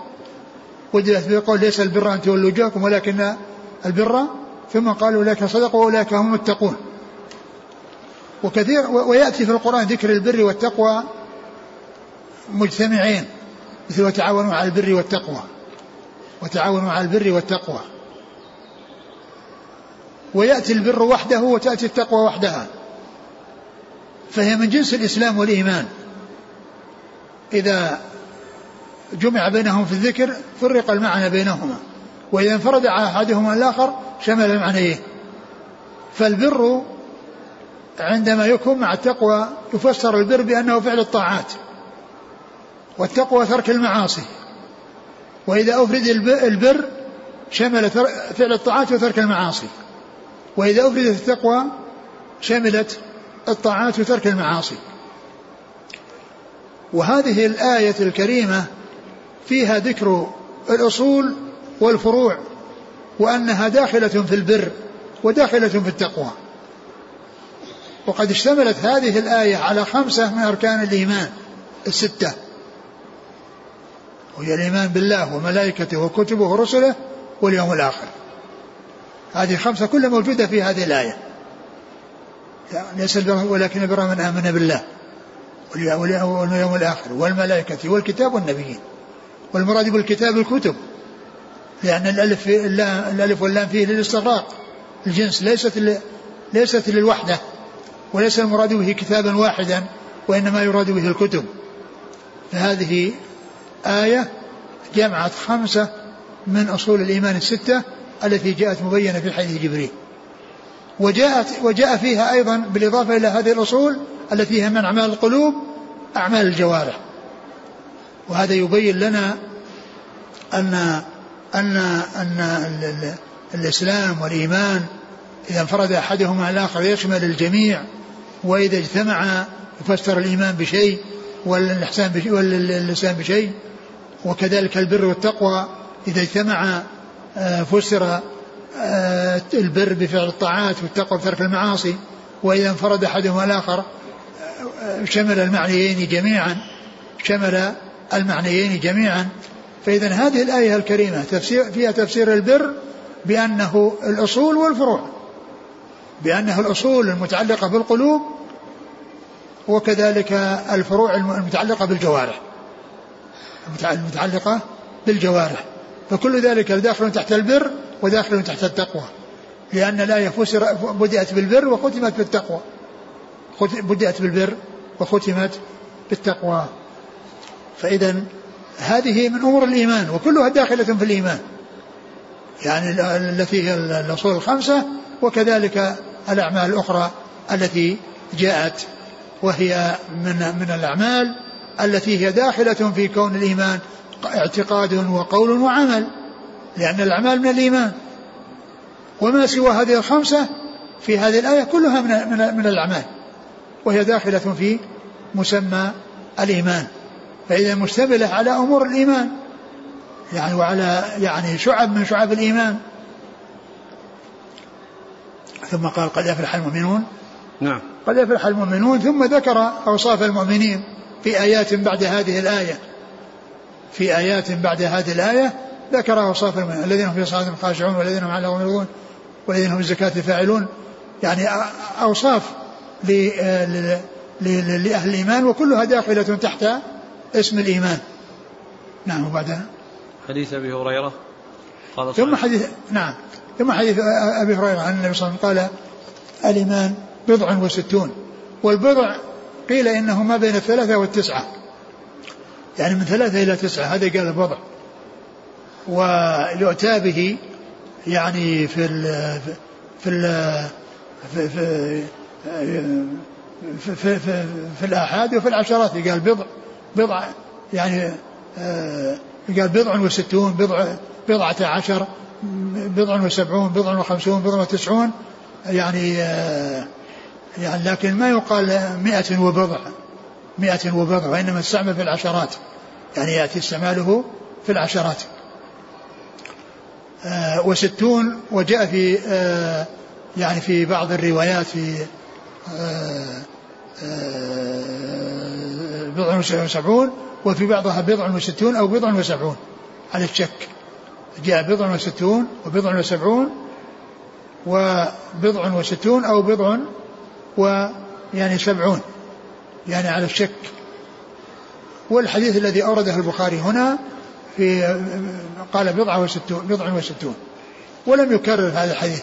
بدأت بقول ليس البر أن تولوا وجوهكم ولكن البر ثم قالوا أولئك صدقوا وأولئك هم المتقون. وكثير ويأتي في القرآن ذكر البر والتقوى مجتمعين. مثل وتعاونوا على البر والتقوى. وتعاونوا على البر والتقوى. ويأتي البر وحده وتأتي التقوى وحدها. فهي من جنس الإسلام والإيمان. إذا جمع بينهم في الذكر فرق المعنى بينهما. وإذا انفرد أحدهما الآخر شمل المعنيين فالبر عندما يكون مع التقوى يفسر البر بأنه فعل الطاعات. والتقوى ترك المعاصي. وإذا أفرد البر شمل فعل الطاعات وترك المعاصي. وإذا أفردت التقوى شملت الطاعات وترك المعاصي. وهذه الآية الكريمة فيها ذكر الأصول والفروع وأنها داخلة في البر وداخلة في التقوى. وقد اشتملت هذه الآية على خمسة من أركان الإيمان الستة. وهي الإيمان بالله وملائكته وكتبه ورسله واليوم الآخر. هذه خمسة كلها موجودة في هذه الآية. ليس البر ولكن البر من آمن بالله واليوم الآخر. والملائكة والكتاب والنبيين. والمراد بالكتاب الكتب. لأن الألف الألف واللام فيه للاستغراق. الجنس ليست ليست للوحدة. وليس المراد به كتابا واحدا وإنما يراد به الكتب. فهذه آية جمعت خمسة من أصول الإيمان الستة التي جاءت مبينة في حديث جبريل. وجاءت وجاء فيها أيضا بالإضافة إلى هذه الأصول التي هي من أعمال القلوب أعمال الجوارح. وهذا يبين لنا أن أن أن الإسلام والإيمان إذا انفرد أحدهما على الآخر يشمل الجميع وإذا اجتمع يفسر الإيمان بشيء والإحسان بشيء والإسلام بشيء. وكذلك البر والتقوى. إذا اجتمع آه، فسر آه، البر بفعل الطاعات والتقوى بترك المعاصي وإذا انفرد أحدهما الآخر آه، شمل المعنيين جميعا. شمل المعنيين جميعا. فإذا هذه الآية الكريمة تفسير فيها تفسير البر بأنه الأصول والفروع. بأنه الأصول المتعلقة بالقلوب وكذلك الفروع المتعلقة بالجوارح. المتعلقة بالجوارح. فكل ذلك داخل تحت البر وداخل تحت التقوى. لأن الآية بدأت بالبر وختمت بالتقوى. بدأت بالبر وختمت بالتقوى. فإذا هذه من أمور الإيمان وكلها داخلة في الإيمان. يعني التي هي الأصول الخمسة وكذلك الأعمال الأخرى التي جاءت وهي من من الأعمال التي هي داخلة في كون الإيمان اعتقاد وقول وعمل لأن الأعمال من الإيمان. وما سوى هذه الخمسة في هذه الآية كلها من من, من الأعمال وهي داخلة في مسمى الإيمان. فإذا مشتملة على أمور الإيمان يعني وعلى يعني شعب من شعب الإيمان. ثم قال قد أفلح المؤمنون. نعم. قد أفلح المؤمنون ثم ذكر أوصاف المؤمنين في آيات بعد هذه الآية. في آيات بعد هذه الآية ذكر أوصاف المؤمنين الذين هم في صلاتهم خاشعون والذين هم على يرضون والذين هم الزكاة فاعلون. يعني أوصاف لأهل الإيمان وكلها داخلة تحت اسم الإيمان. نعم وبعدها؟ حديث أبي هريرة. قال ثم حديث نعم. ثم حديث أبي هريرة عن النبي صلى الله عليه وسلم قال الإيمان بضع وستون. والبضع قيل إنه ما بين الثلاثة والتسعة. يعني من ثلاثة إلى تسعة هذا قال البضع. ويؤتى به يعني في ال في ال في في في, في, في, في الآحاد وفي العشرات قال بضع. بضع يعني آه قال بضع وستون بضع بضعة عشر بضع وسبعون بضع وخمسون بضع وتسعون يعني آه يعني لكن ما يقال مئة وبضع مئة وبضع وإنما استعمل في العشرات. يعني يأتي استعماله في العشرات. آه وستون وجاء في آه يعني في بعض الروايات في آه آه بضع وسبعون وفي بعضها بضع وستون أو بضع وسبعون. على الشك. جاء بضع وستون وبضع وسبعون وبضع وستون أو بضع ويعني سبعون يعني على الشك. والحديث الذي أورده البخاري هنا في قال بضعة وستون بضع وستون. ولم يكرر هذا الحديث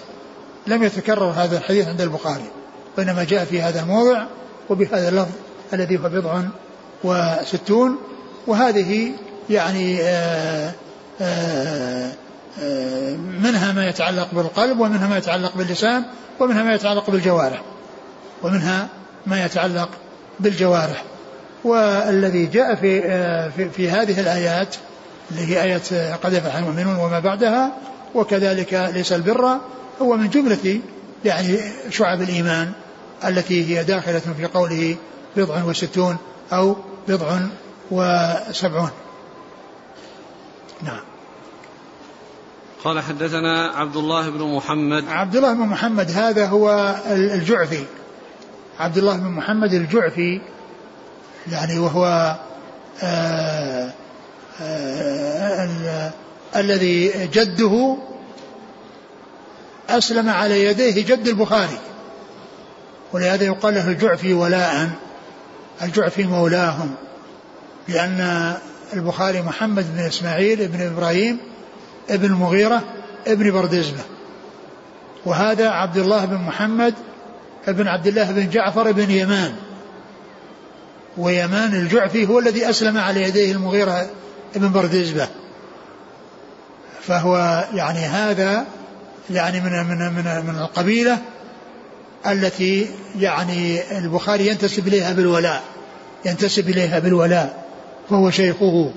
لم يتكرر هذا الحديث عند البخاري وإنما جاء في هذا الموضع وبهذا اللفظ الذي هو بضع وستون. وهذه يعني آآ آآ منها ما يتعلق بالقلب ومنها ما يتعلق باللسان ومنها ما يتعلق بالجوارح. ومنها ما يتعلق بالجوارح. والذي جاء في, في, في هذه الآيات اللي هي آية قد يفعل المؤمنون وما بعدها وكذلك ليس البر هو من جملة يعني شعب الإيمان التي هي داخلة في قوله بضع وستون أو بضع وسبعون. نعم. قال حدثنا عبد الله بن محمد. عبد الله بن محمد هذا هو الجعفي. عبد الله بن محمد الجعفي يعني وهو آآ آآ الذي جده أسلم على يديه جد البخاري. ولهذا يقال له الجعفي ولاء الجعفي مولاهم لأن البخاري محمد بن إسماعيل بن إبراهيم ابن المغيرة ابن بردزبة. وهذا عبد الله بن محمد ابن عبد الله بن جعفر بن يمان. ويمان الجعفي هو الذي أسلم على يديه المغيرة ابن بردزبة. فهو يعني هذا يعني من من من من القبيلة التي يعني البخاري ينتسب إليها بالولاء. ينتسب إليها بالولاء. وهو شيخه.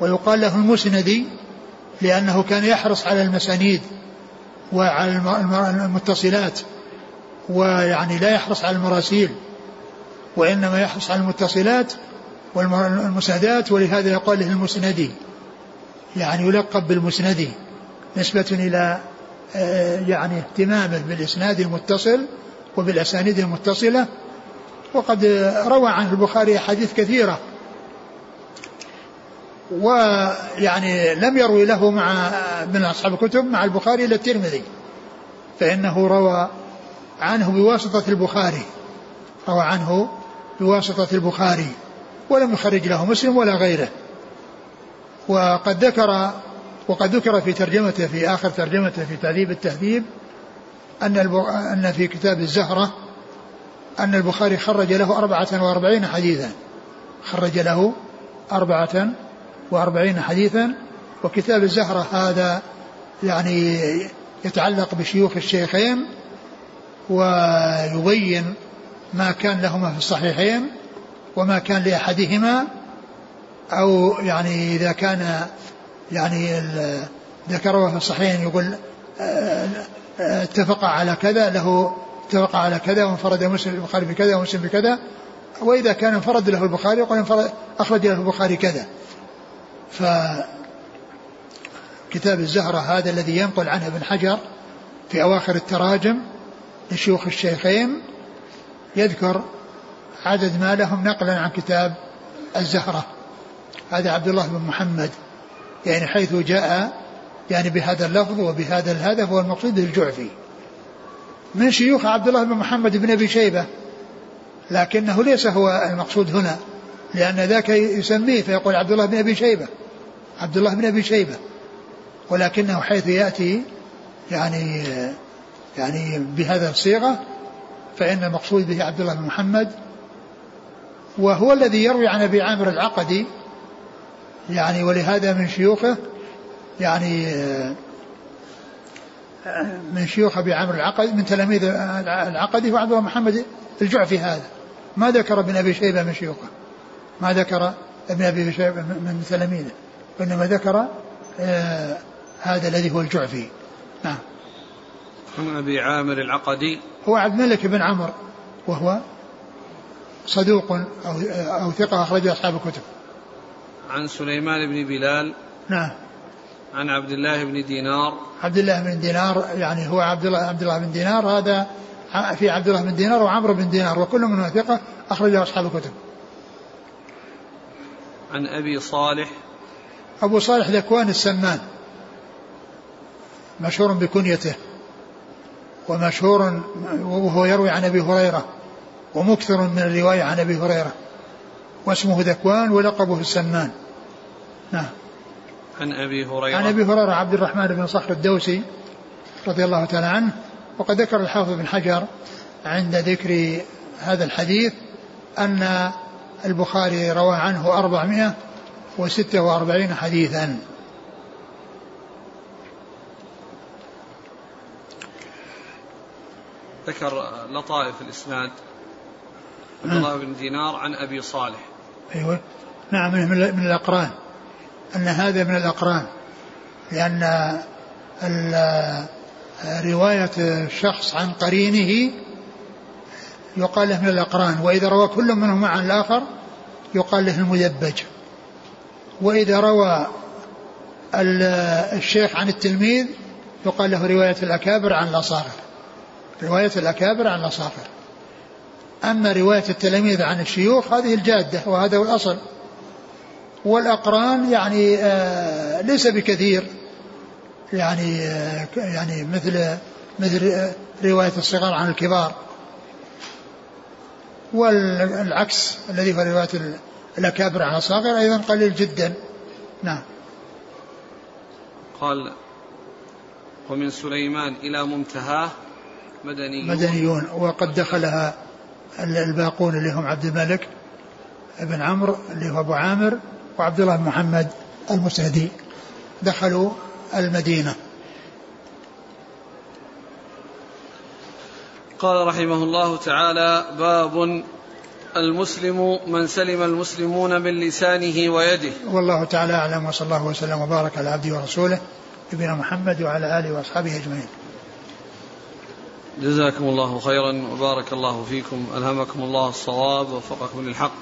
ويقال له المسندي لأنه كان يحرص على المسانيد وعلى المتصلات. ويعني لا يحرص على المراسيل وإنما يحرص على المتصلات والمسندات ولهذا يقال له المسندي. يعني يلقب بالمسندي نسبة إلى آه، يعني اهتمامه بالإسناد المتصل وبالأسانيد المتصلة. وقد روى عنه البخاري أحاديث كثيرة. ويعني لم يروي له مع من أصحاب الكتب مع البخاري إلا الترمذي فإنه روى عنه بواسطة البخاري. روى عنه بواسطة البخاري. ولم يخرج له مسلم ولا غيره. وقد ذكر وقد ذكر في ترجمته في آخر ترجمته في تهذيب التهذيب أن أن في كتاب الزهرة أن البخاري خرج له أربعة وأربعين حديثا. خرج له أربعة وأربعين حديثا. وكتاب الزهرة هذا يعني يتعلق بشيوخ الشيخين ويبين ما كان لهما في الصحيحين وما كان لأحدهما أو يعني إذا كان يعني ذكره في الصحيحين يقول آه، آه، اتفق على كذا له اتفق على كذا وانفرد مسلم البخاري بكذا ومسلم بكذا. وإذا كان انفرد له البخاري يقول انفرد أخرج له البخاري كذا. ف كتاب الزهرة هذا الذي ينقل عنه ابن حجر في أواخر التراجم لشيوخ الشيخين يذكر عدد ما لهم نقلا عن كتاب الزهرة. هذا عبد الله بن محمد. يعني حيث جاء يعني بهذا اللفظ وبهذا الهدف والمقصود به الجعفي. من شيوخ عبد الله بن محمد بن أبي شيبة. لكنه ليس هو المقصود هنا لأن ذاك يسميه فيقول عبد الله بن أبي شيبة. عبد الله بن أبي شيبة. ولكنه حيث يأتي يعني يعني بهذا الصيغة فإن المقصود به عبد الله بن محمد وهو الذي يروي عن أبي عامر العقدي يعني ولهذا من شيوخه يعني من شيوخ أبي عامر العقدي من تلاميذ العقدي هو عبد الله محمد الجعفي هذا. ما ذكر ابن أبي شيبة من شيوخه. ما ذكر ابن أبي شيبة من تلاميذه. وإنما ذكر آه هذا الذي هو الجعفي. نعم. عن أبي عامر العقدي. هو عبد الملك بن عمرو وهو صدوق أو أو ثقة اخرج أصحاب الكتب. عن سليمان بن بلال. نعم. عن عبد الله بن دينار. عبد الله بن دينار يعني هو عبد الله عبد الله بن دينار هذا في عبد الله بن دينار وعمرو بن دينار وكل منهم ثقة أخرجه أصحاب الكتب. عن أبي صالح. أبو صالح ذكوان السمان مشهور بكنيته. ومشهور وهو يروي عن أبي هريرة ومكثر من الرواية عن أبي هريرة واسمه ذكوان ولقبه السمان. نعم. عن أبي هريرة. عن أبي هريرة عبد الرحمن بن صخر الدوسي رضي الله تعالى عنه وقد ذكر الحافظ بن حجر عند ذكر هذا الحديث أن البخاري روى عنه أربعمائة وستة وأربعين حديثا. ذكر لطائف الإسناد عبد الله بن دينار عن أبي صالح. أيوة. نعم من الأقران. أن هذا من الأقران لأن رواية الشخص عن قرينه يقال له من الأقران وإذا روى كل منهما عن الآخر يقال له المدبج. وإذا روى الشيخ عن التلميذ يقال له رواية الأكابر عن الأصاغر رواية الأكابر عن الأصاغر أما رواية التلاميذ عن الشيوخ هذه الجادة وهذا هو الأصل. والأقران يعني آه ليس بكثير. يعني آه يعني مثل مثل رواية الصغار عن الكبار. والعكس الذي هو رواية الأكابر عن الصغار أيضا قليل جدا. نعم. قال ومن سليمان إلى منتهاه مدنيون. مدنيون. وقد دخلها الباقون اللي هم عبد الملك بن عمرو اللي هو أبو عامر وعبد الله بن محمد المسندي دخلوا المدينة. قال رحمه الله تعالى باب المسلم من سلم المسلمون من لسانه ويده. والله تعالى أعلم وصلى الله وسلم وبارك على عبده ورسوله نبينا محمد وعلى آله وأصحابه أجمعين. جزاكم الله خيرا وبارك الله فيكم. ألهمكم الله الصواب ووفقكم للحق.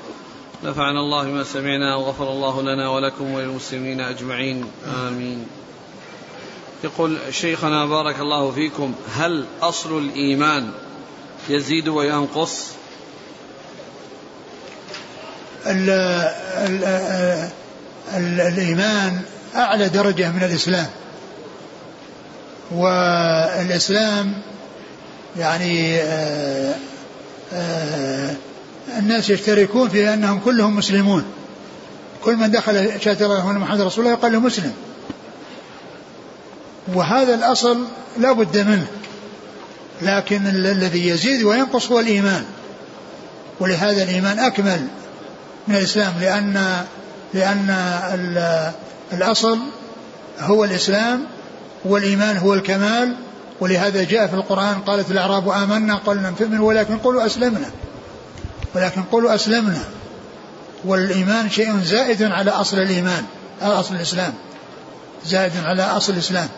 نفعنا الله بما سمعنا وغفر الله لنا ولكم وللمسلمين أجمعين. آمين. يقول شيخنا بارك الله فيكم. هل أصل الإيمان يزيد وينقص؟ ال ال ال الإيمان أعلى درجة من الإسلام. والإسلام يعني آآ آآ الناس يشتركون في أنهم كلهم مسلمون. كل من دخل شهادة الله محمد رسول الله يقال له مسلم. وهذا الأصل لا بد منه. لكن الذي يزيد وينقص هو الإيمان. ولهذا الإيمان أكمل من الإسلام لأن لأن الأصل هو الإسلام والإيمان هو الكمال ولهذا جاء في القرآن قالت الأعراب آمنا قل لم تؤمنوا ولكن قولوا أسلمنا. ولكن قولوا أسلمنا. والإيمان شيء زائد على أصل الإيمان على أصل الإسلام. زائد على أصل الإسلام.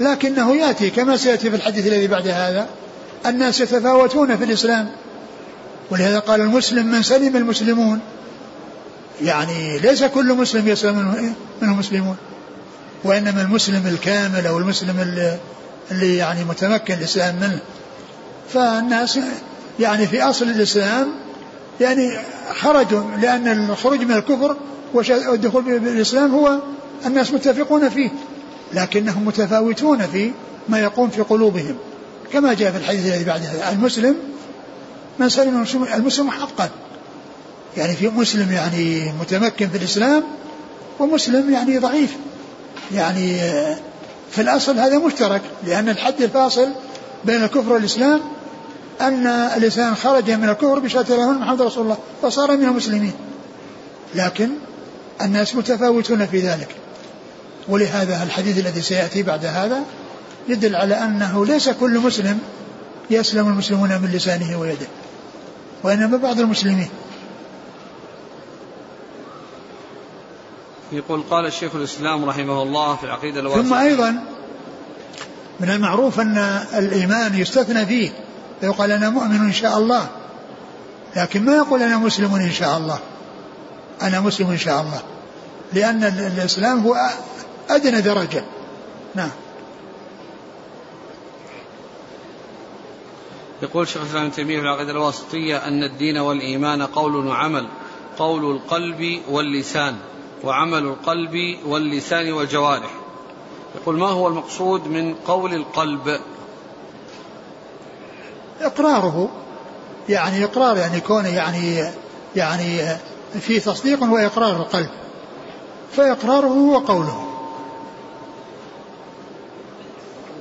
لكنه يأتي كما سيأتي في الحديث الذي بعد هذا الناس يتفاوتون في الإسلام. ولهذا قال المسلم من سلم المسلمون. يعني ليس كل مسلم يسلم منه المسلمون وإنما المسلم الكامل أو المسلم اللي, يعني متمكن الإسلام منه. فالناس يعني في أصل الإسلام يعني خرجوا لأن الخروج من الكفر والدخول بالإسلام هو الناس متفقون فيه لكنهم متفاوتون في ما يقوم في قلوبهم. كما جاء في الحديث الذي بعد هذا المسلم من سلم المسلم حقا. يعني في مسلم يعني متمكن في الإسلام ومسلم يعني ضعيف. يعني في الأصل هذا مشترك لأن الحد الفاصل بين الكفر والإسلام أن الإنسان خرج من الكفر بشهادة لا محمد رسول الله فصار من المسلمين. لكن الناس متفاوتون في ذلك. ولهذا الحديث الذي سيأتي بعد هذا يدل على أنه ليس كل مسلم يسلم المسلمون من لسانه ويده وإنما بعض المسلمين. يقول قال الشيخ الإسلام رحمه الله في العقيدة الواسعة ثم أيضا من المعروف أن الإيمان يستثنى فيه فيقال أنا مؤمن إن شاء الله لكن ما يقول أنا مسلم إن شاء الله؟ أنا مسلم إن شاء الله. لأن الإسلام هو أدنى درجة. نعم. يقول شيخ الإسلام ابن تيمية في العقيدة الواسطية أن الدين والإيمان قول وعمل قول القلب واللسان. وعمل القلب واللسان والجوارح. يقول ما هو المقصود من قول القلب؟ إقراره. يعني إقرار يعني كونه يعني يعني في تصديق وإقرار القلب. فإقراره هو قوله.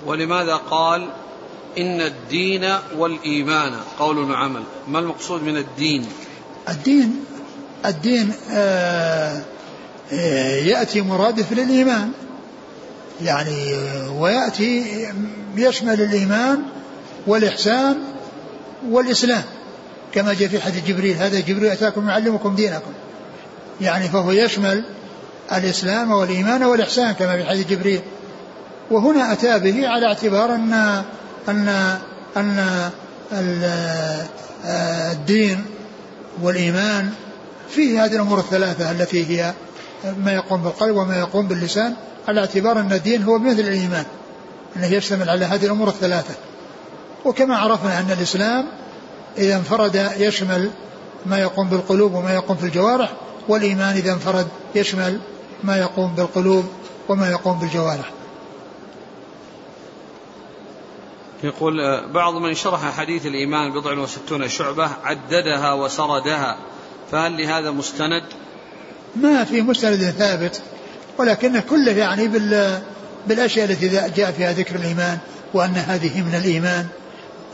ولماذا قال إن الدين والإيمان؟ قول وعمل. ما المقصود من الدين؟ الدين الدين آه يأتي مرادف للإيمان. يعني ويأتي يشمل الإيمان والإحسان والإسلام. كما جاء في حديث جبريل هذا جبريل أتاكم يعلمكم دينكم. يعني فهو يشمل الإسلام والإيمان والإحسان كما في حديث جبريل. وهنا أتى به على اعتبار أن أن أن الدين والإيمان فيه هذه الأمور الثلاثة التي هي ما يقوم بالقلب وما يقوم باللسان على اعتبار أن الدين هو مثل الإيمان أنه يشتمل على هذه الأمور الثلاثة. وكما عرفنا أن الإسلام إذا انفرد يشمل ما يقوم بالقلوب وما يقوم في الجوارح والإيمان إذا انفرد يشمل ما يقوم بالقلوب وما يقوم بالجوارح. يقول آه، بعض من شرح حديث الإيمان بضع وستون شعبة عددها وسردها فهل لهذا مستند؟ ما في مستند ثابت ولكن كله يعني بال بالأشياء التي جاء فيها ذكر الإيمان وأن هذه من الإيمان.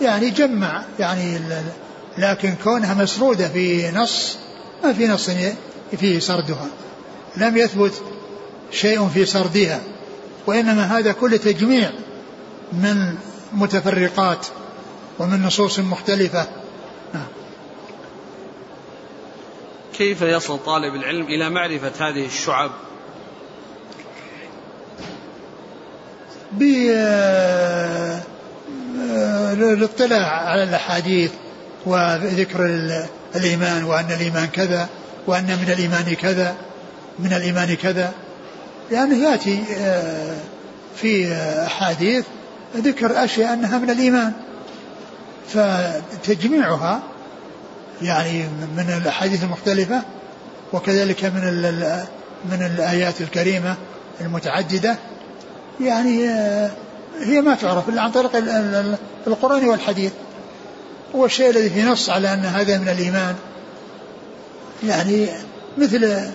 يعني جمع يعني لكن كونها مسرودة في نص ما في نص فيه سردها. لم يثبت شيء في سردها وإنما هذا كل تجميع من متفرقات ومن نصوص مختلفة نعم. كيف يصل طالب العلم إلى معرفة هذه الشعب؟ بالاطلاع على الأحاديث وذكر الإيمان وأن الإيمان كذا وأن من الإيمان كذا من الإيمان كذا. لأنه يأتي آه، في أحاديث ذكر أشياء أنها من الإيمان فتجميعها يعني من الأحاديث المختلفة وكذلك من من الآيات الكريمة المتعددة. يعني آه، هي ما تعرف إلا عن طريق القرآن والحديث. والشيء الذي في نص على أن هذا من الإيمان. يعني مثل آه،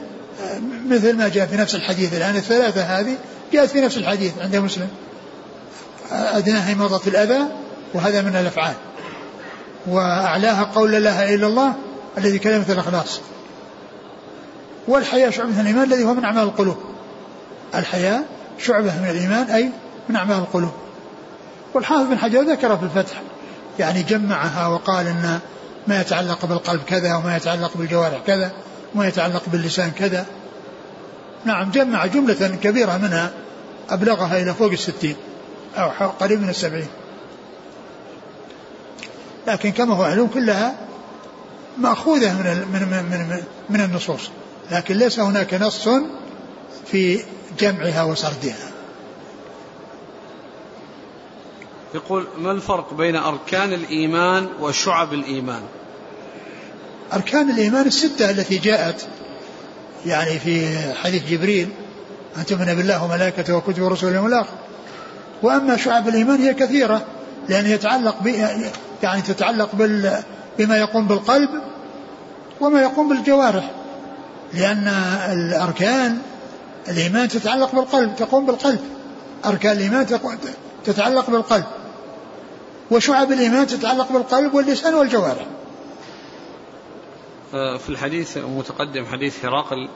مثل ما جاء في نفس الحديث الآن الثلاثة هذه جاءت في نفس الحديث عند مسلم. أدناها إماطة الأذى وهذا من الأفعال. وأعلاها قول لا إله إلا الله الذي كلمة الإخلاص. والحياء شعبة من الإيمان الذي هو من أعمال القلوب. الحياء شعبة من الإيمان أي من أعمال القلوب. والحافظ بن حجر ذكر في الفتح يعني جمعها وقال أن ما يتعلق بالقلب كذا وما يتعلق بالجوارح كذا وما يتعلق باللسان كذا. نعم جمع جملة كبيرة منها أبلغها إلى فوق الستين أو قريب من السبعين. لكن كما هو معلوم كلها مأخوذة من من من من النصوص. لكن ليس هناك نص في جمعها وسردها. يقول ما الفرق بين أركان الإيمان وشعب الإيمان؟ أركان الإيمان الستة التي جاءت يعني في حديث جبريل أن تؤمن بالله وملائكته وكتبه ورسله واليوم الآخر. وأما شعب الإيمان هي كثيرة لأن يتعلق يعني تتعلق بال بما يقوم بالقلب وما يقوم بالجوارح. لأن الأركان الإيمان تتعلق بالقلب تقوم بالقلب. أركان الإيمان تتعلق بالقلب. وشعب الإيمان تتعلق بالقلب واللسان والجوارح. في الحديث المتقدم حديث هرقل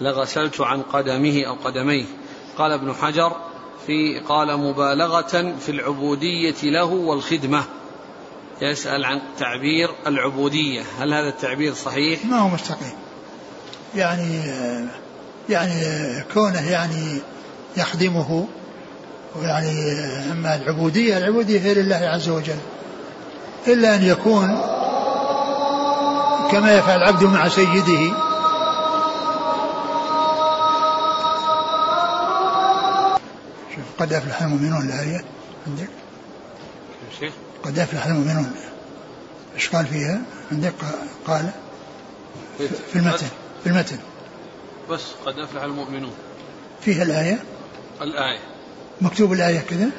لغسلت عن قدمه أو قدميه. قال ابن حجر في قال مبالغة في العبودية له والخدمة. يسأل عن تعبير العبودية. هل هذا التعبير صحيح؟ ما هو مستقيم. يعني يعني كونه يعني يخدمه ويعني أما العبودية العبودية هي لله عز وجل. إلا أن يكون كما يفعل العبد مع سيده. شوف قد أفلح المؤمنون الآية عندك؟ شيخ؟ قد أفلح المؤمنون إيش قال فيها عندك قال في المتن في المتن. بس قد أفلح المؤمنون. فيها الآية؟ الآية. مكتوب الآية كذا؟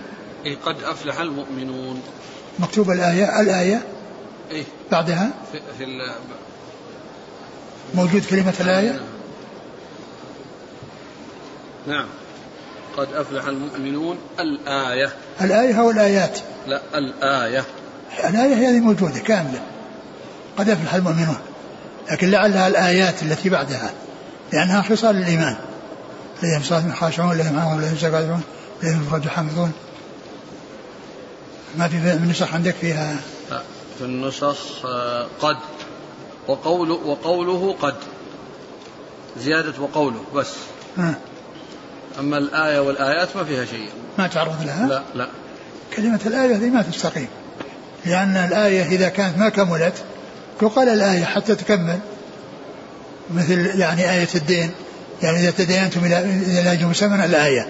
إيه قد أفلح المؤمنون. مكتوب الآية الآية إيه بعدها؟ في, في موجود كلمة الآية؟ نعم. قد أفلح المؤمنون الآية. الآية أو الآيات. لا الآية. الآية هذه موجودة كاملة. قد أفلح المؤمنون. لكن لعلها الآيات التي بعدها. لأنها خصال الإيمان الذين صلاة خاشعون الذين معهم الذين يستغفرون الذين يفرجوا حامدون ما في من نسخ عندك فيها؟ في النسخ آه، قد. وقوله وقوله قد. زيادة وقوله بس. ها. أما الآية والآيات ما فيها شيء. ما تعرض لها؟ لا لا. كلمة الآية هذه ما تستقيم. لأن الآية إذا كانت ما كملت يقال الآية حتى تكمل. مثل يعني آية الدين. يعني إذا تدينتم إلى إلى أجل مسمى الآية.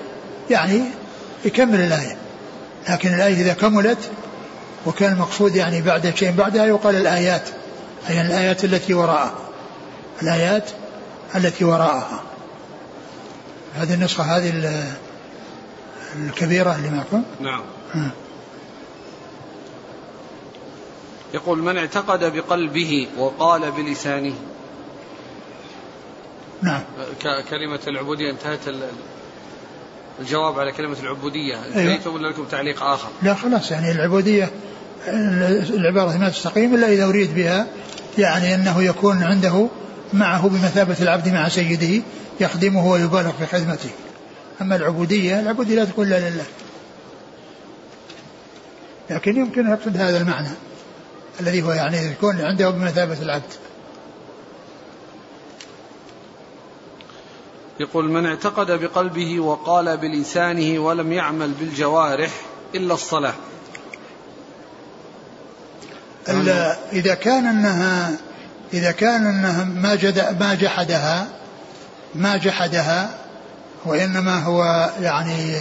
يعني يكمل الآية. لكن الآية إذا كملت وكان المقصود يعني بعد شيء بعدها يقال الآيات. أي الآيات التي وراءها. الآيات التي وراءها. هذه النسخة هذه الكبيرة اللي معكم؟ نعم. يقول من اعتقد بقلبه وقال بلسانه. نعم. كلمة العبودية انتهت الجواب على كلمة العبودية. انتهيتم أيوة. ولا لكم تعليق آخر؟ لا خلاص يعني العبودية العبارة ما تستقيم إلا إذا أريد بها يعني أنه يكون عنده معه بمثابة العبد مع سيده يخدمه ويبالغ في خدمته. أما العبودية العبودية لا تكون إلا لله. لكن يمكن يقصد هذا المعنى الذي هو يعني يكون عنده بمثابة العبد. يقول من اعتقد بقلبه وقال بلسانه ولم يعمل بالجوارح إلا الصلاة. إذا كان أنها إذا كان أنها ما, جد ما جحدها ما جحدها وإنما هو يعني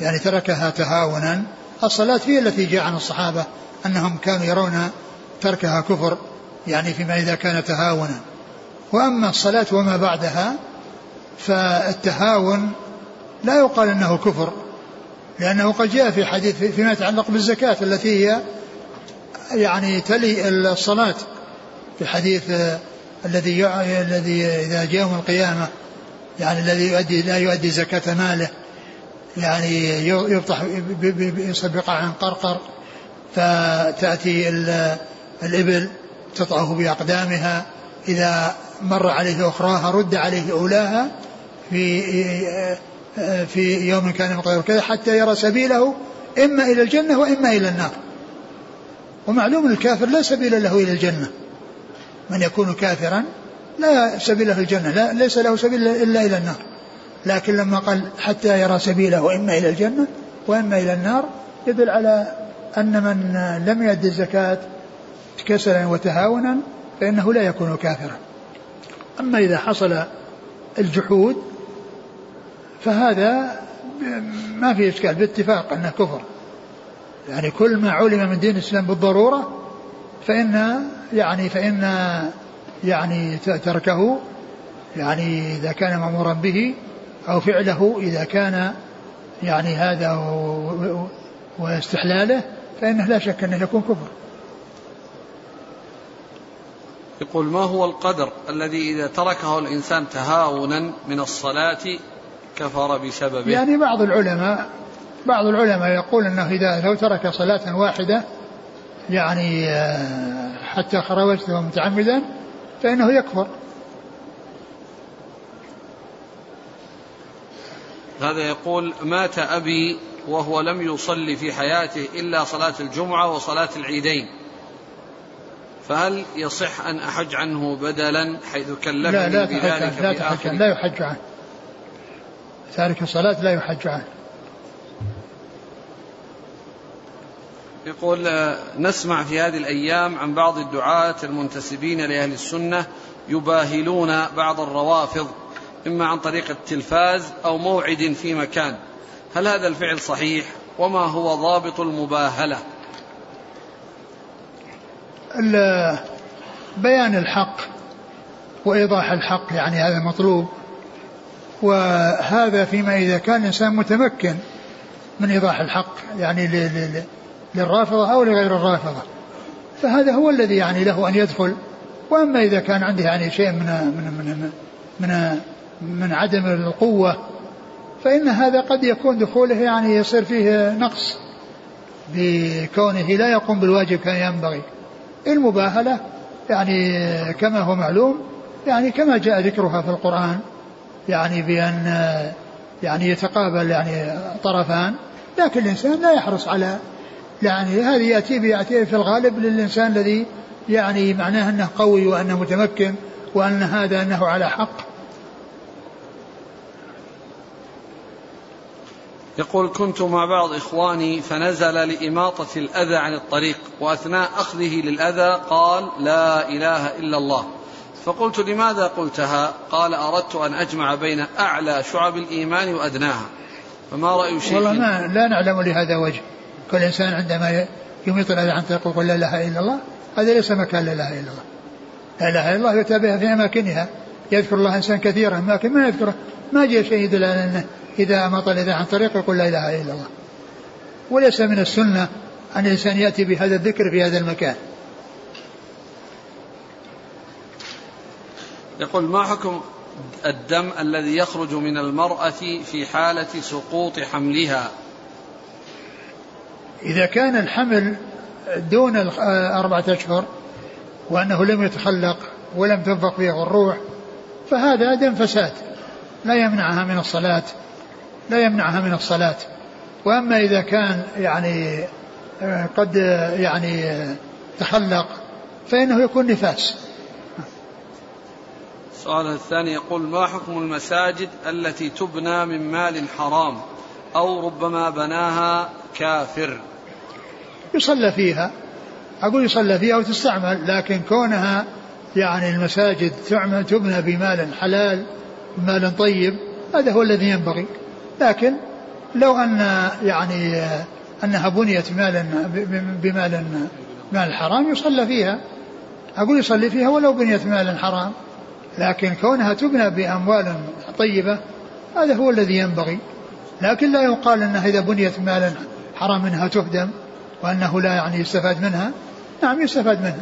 يعني تركها تهاونا. الصلاة هي التي جاء عن الصحابة أنهم كانوا يرون تركها كفر يعني فيما إذا كان تهاونا. وأما الصلاة وما بعدها فالتهاون لا يقال إنه كفر لأنه قد جاء في حديث فيما يتعلق بالزكاة التي هي يعني تلي الصلاة في حديث الذي الذي إذا جاء يوم القيامة يعني الذي يؤدي لا يؤدي زكاة ماله يعني يفتح يصبق عن قرقر فتأتي الإبل تطعه بأقدامها إذا مر عليه أخراها رد عليه أولاها في في يوم كان مقداره كذا حتى يرى سبيله إما إلى الجنة وإما إلى النار. ومعلوم الكافر لا سبيل له إلى الجنة. من يكون كافرا لا سبيل له الجنة لا ليس له سبيل إلا إلى النار. لكن لما قال حتى يرى سبيله إما إلى الجنة وإما إلى النار يدل على أن من لم يؤدي الزكاة كسلا وتهاونا فإنه لا يكون كافرا. أما إذا حصل الجحود فهذا ما في إشكال باتفاق أنه كفر. يعني كل ما علم من دين الإسلام بالضرورة فإن يعني فإن يعني تركه يعني إذا كان مأمورا به أو فعله إذا كان يعني هذا واستحلاله فإنه لا شك أنه يكون كفر. يقول ما هو القدر الذي إذا تركه الإنسان تهاونا من الصلاة كفر بسببه؟ يعني بعض العلماء بعض العلماء يقول إنه إذا لو ترك صلاة واحدة يعني آه، حتى خرجته متعمدا فإنه يكفر. هذا يقول مات أبي وهو لم يصلي في حياته إلا صلاة الجمعة وصلاة العيدين. فهل يصح أن أحج عنه بدلا حيث كلفني لا لا بذلك لا, لا يحج عنه. تارك الصلاة لا يحج عنه. يقول آه، نسمع في هذه الأيام عن بعض الدعاة المنتسبين لأهل السنة يباهلون بعض الروافض إما عن طريق التلفاز أو موعد في مكان. هل هذا الفعل صحيح؟ وما هو ضابط المباهلة؟ بيان الحق وإيضاح الحق يعني هذا مطلوب. وهذا فيما إذا كان الإنسان متمكن من إيضاح الحق يعني للرافضة أو لغير الرافضة. فهذا هو الذي يعني له أن يدخل. وأما إذا كان عنده يعني شيء من من من من, من عدم القوة فإن هذا قد يكون دخوله يعني يصير فيه نقص بكونه لا يقوم بالواجب كما ينبغي. المباهلة يعني كما هو معلوم يعني كما جاء ذكرها في القرآن يعني بأن يعني يتقابل يعني طرفان لكن الإنسان لا يحرص على يعني هذه يأتي يأتي في الغالب للإنسان الذي يعني معناه أنه قوي وأنه متمكن وأن هذا أنه على حق. يقول كنت مع بعض إخواني فنزل لإماطة الأذى عن الطريق وأثناء أخذه للأذى قال لا إله إلا الله فقلت لماذا قلتها؟ قال أردت أن أجمع بين أعلى شعب الإيمان وأدناها فما رأي شيخ؟ والله ما لا نعلم لهذا وجه. كل إنسان عندما يميط الأذى عن طريق يقول لا إله إلا الله هذا ليس مكان لا إله إلا الله. لا إله إلا الله يتابعها في أماكنها. يذكر الله إنسان كثيرا لكن ما يذكره؟ ما جاء شيء يدل على أنه إذا أمط الإذى عن طريق يقول لا إله إلا الله. وليس من السنة أن الإنسان يأتي بهذا الذكر في هذا المكان. يقول ما حكم الدم الذي يخرج من المرأة في حالة سقوط حملها؟ إذا كان الحمل دون أربعة أشهر وأنه لم يتخلق ولم تنفق فيه الروح فهذا دم فساد. لا يمنعها من الصلاة. لا يمنعها من الصلاة. وأما إذا كان يعني قد يعني تخلق فإنه يكون نفاس. السؤال الثاني يقول ما حكم المساجد التي تبنى من مال حرام؟ أو ربما بناها كافر. يصلى فيها. أقول يصلى فيها وتستعمل لكن كونها يعني المساجد تعمل تبنى بمال حلال بمال طيب هذا هو الذي ينبغي. لكن لو أن يعني أنها بنيت مالا بمال مال حرام يصلى فيها. أقول يصلي فيها ولو بنيت مالا حرام. لكن كونها تبنى بأموال طيبة هذا هو الذي ينبغي. لكن لا يقال أنها إذا بنيت مالا حرام منها تهدم وأنه لا يعني يستفاد منها. نعم يستفاد منها.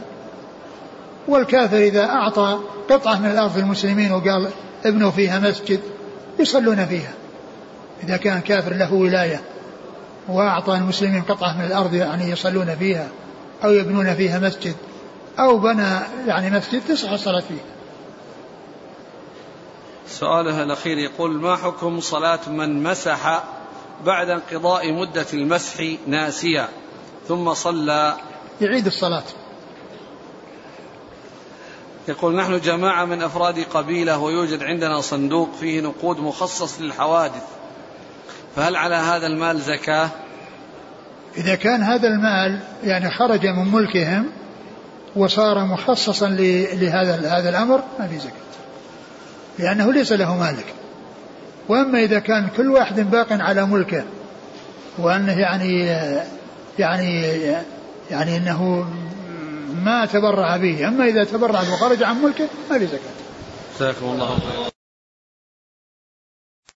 والكافر إذا أعطى قطعة من الأرض للمسلمين وقال ابنوا فيها مسجد يصلون فيها. إذا كان كافر له ولاية وأعطى المسلمين قطعة من الأرض يعني يصلون فيها أو يبنون فيها مسجد أو بنى يعني مسجد تصح الصلاة فيه سؤاله الأخير يقول ما حكم صلاة من مسح بعد انقضاء مدة المسح ناسيا ثم صلى؟ يعيد الصلاة. يقول نحن جماعة من أفراد قبيلة ويوجد عندنا صندوق فيه نقود مخصص للحوادث فهل على هذا المال زكاة؟ إذا كان هذا المال يعني خرج من ملكهم وصار مخصصا لهذا هذا الأمر ما في زكاة. لأنه ليس له مالك. وأما إذا كان كل واحد باق على ملكه وأنه يعني يعني يعني أنه ما تبرع به. أما إذا تبرع وخرج عن ملكه ما في زكاة. الله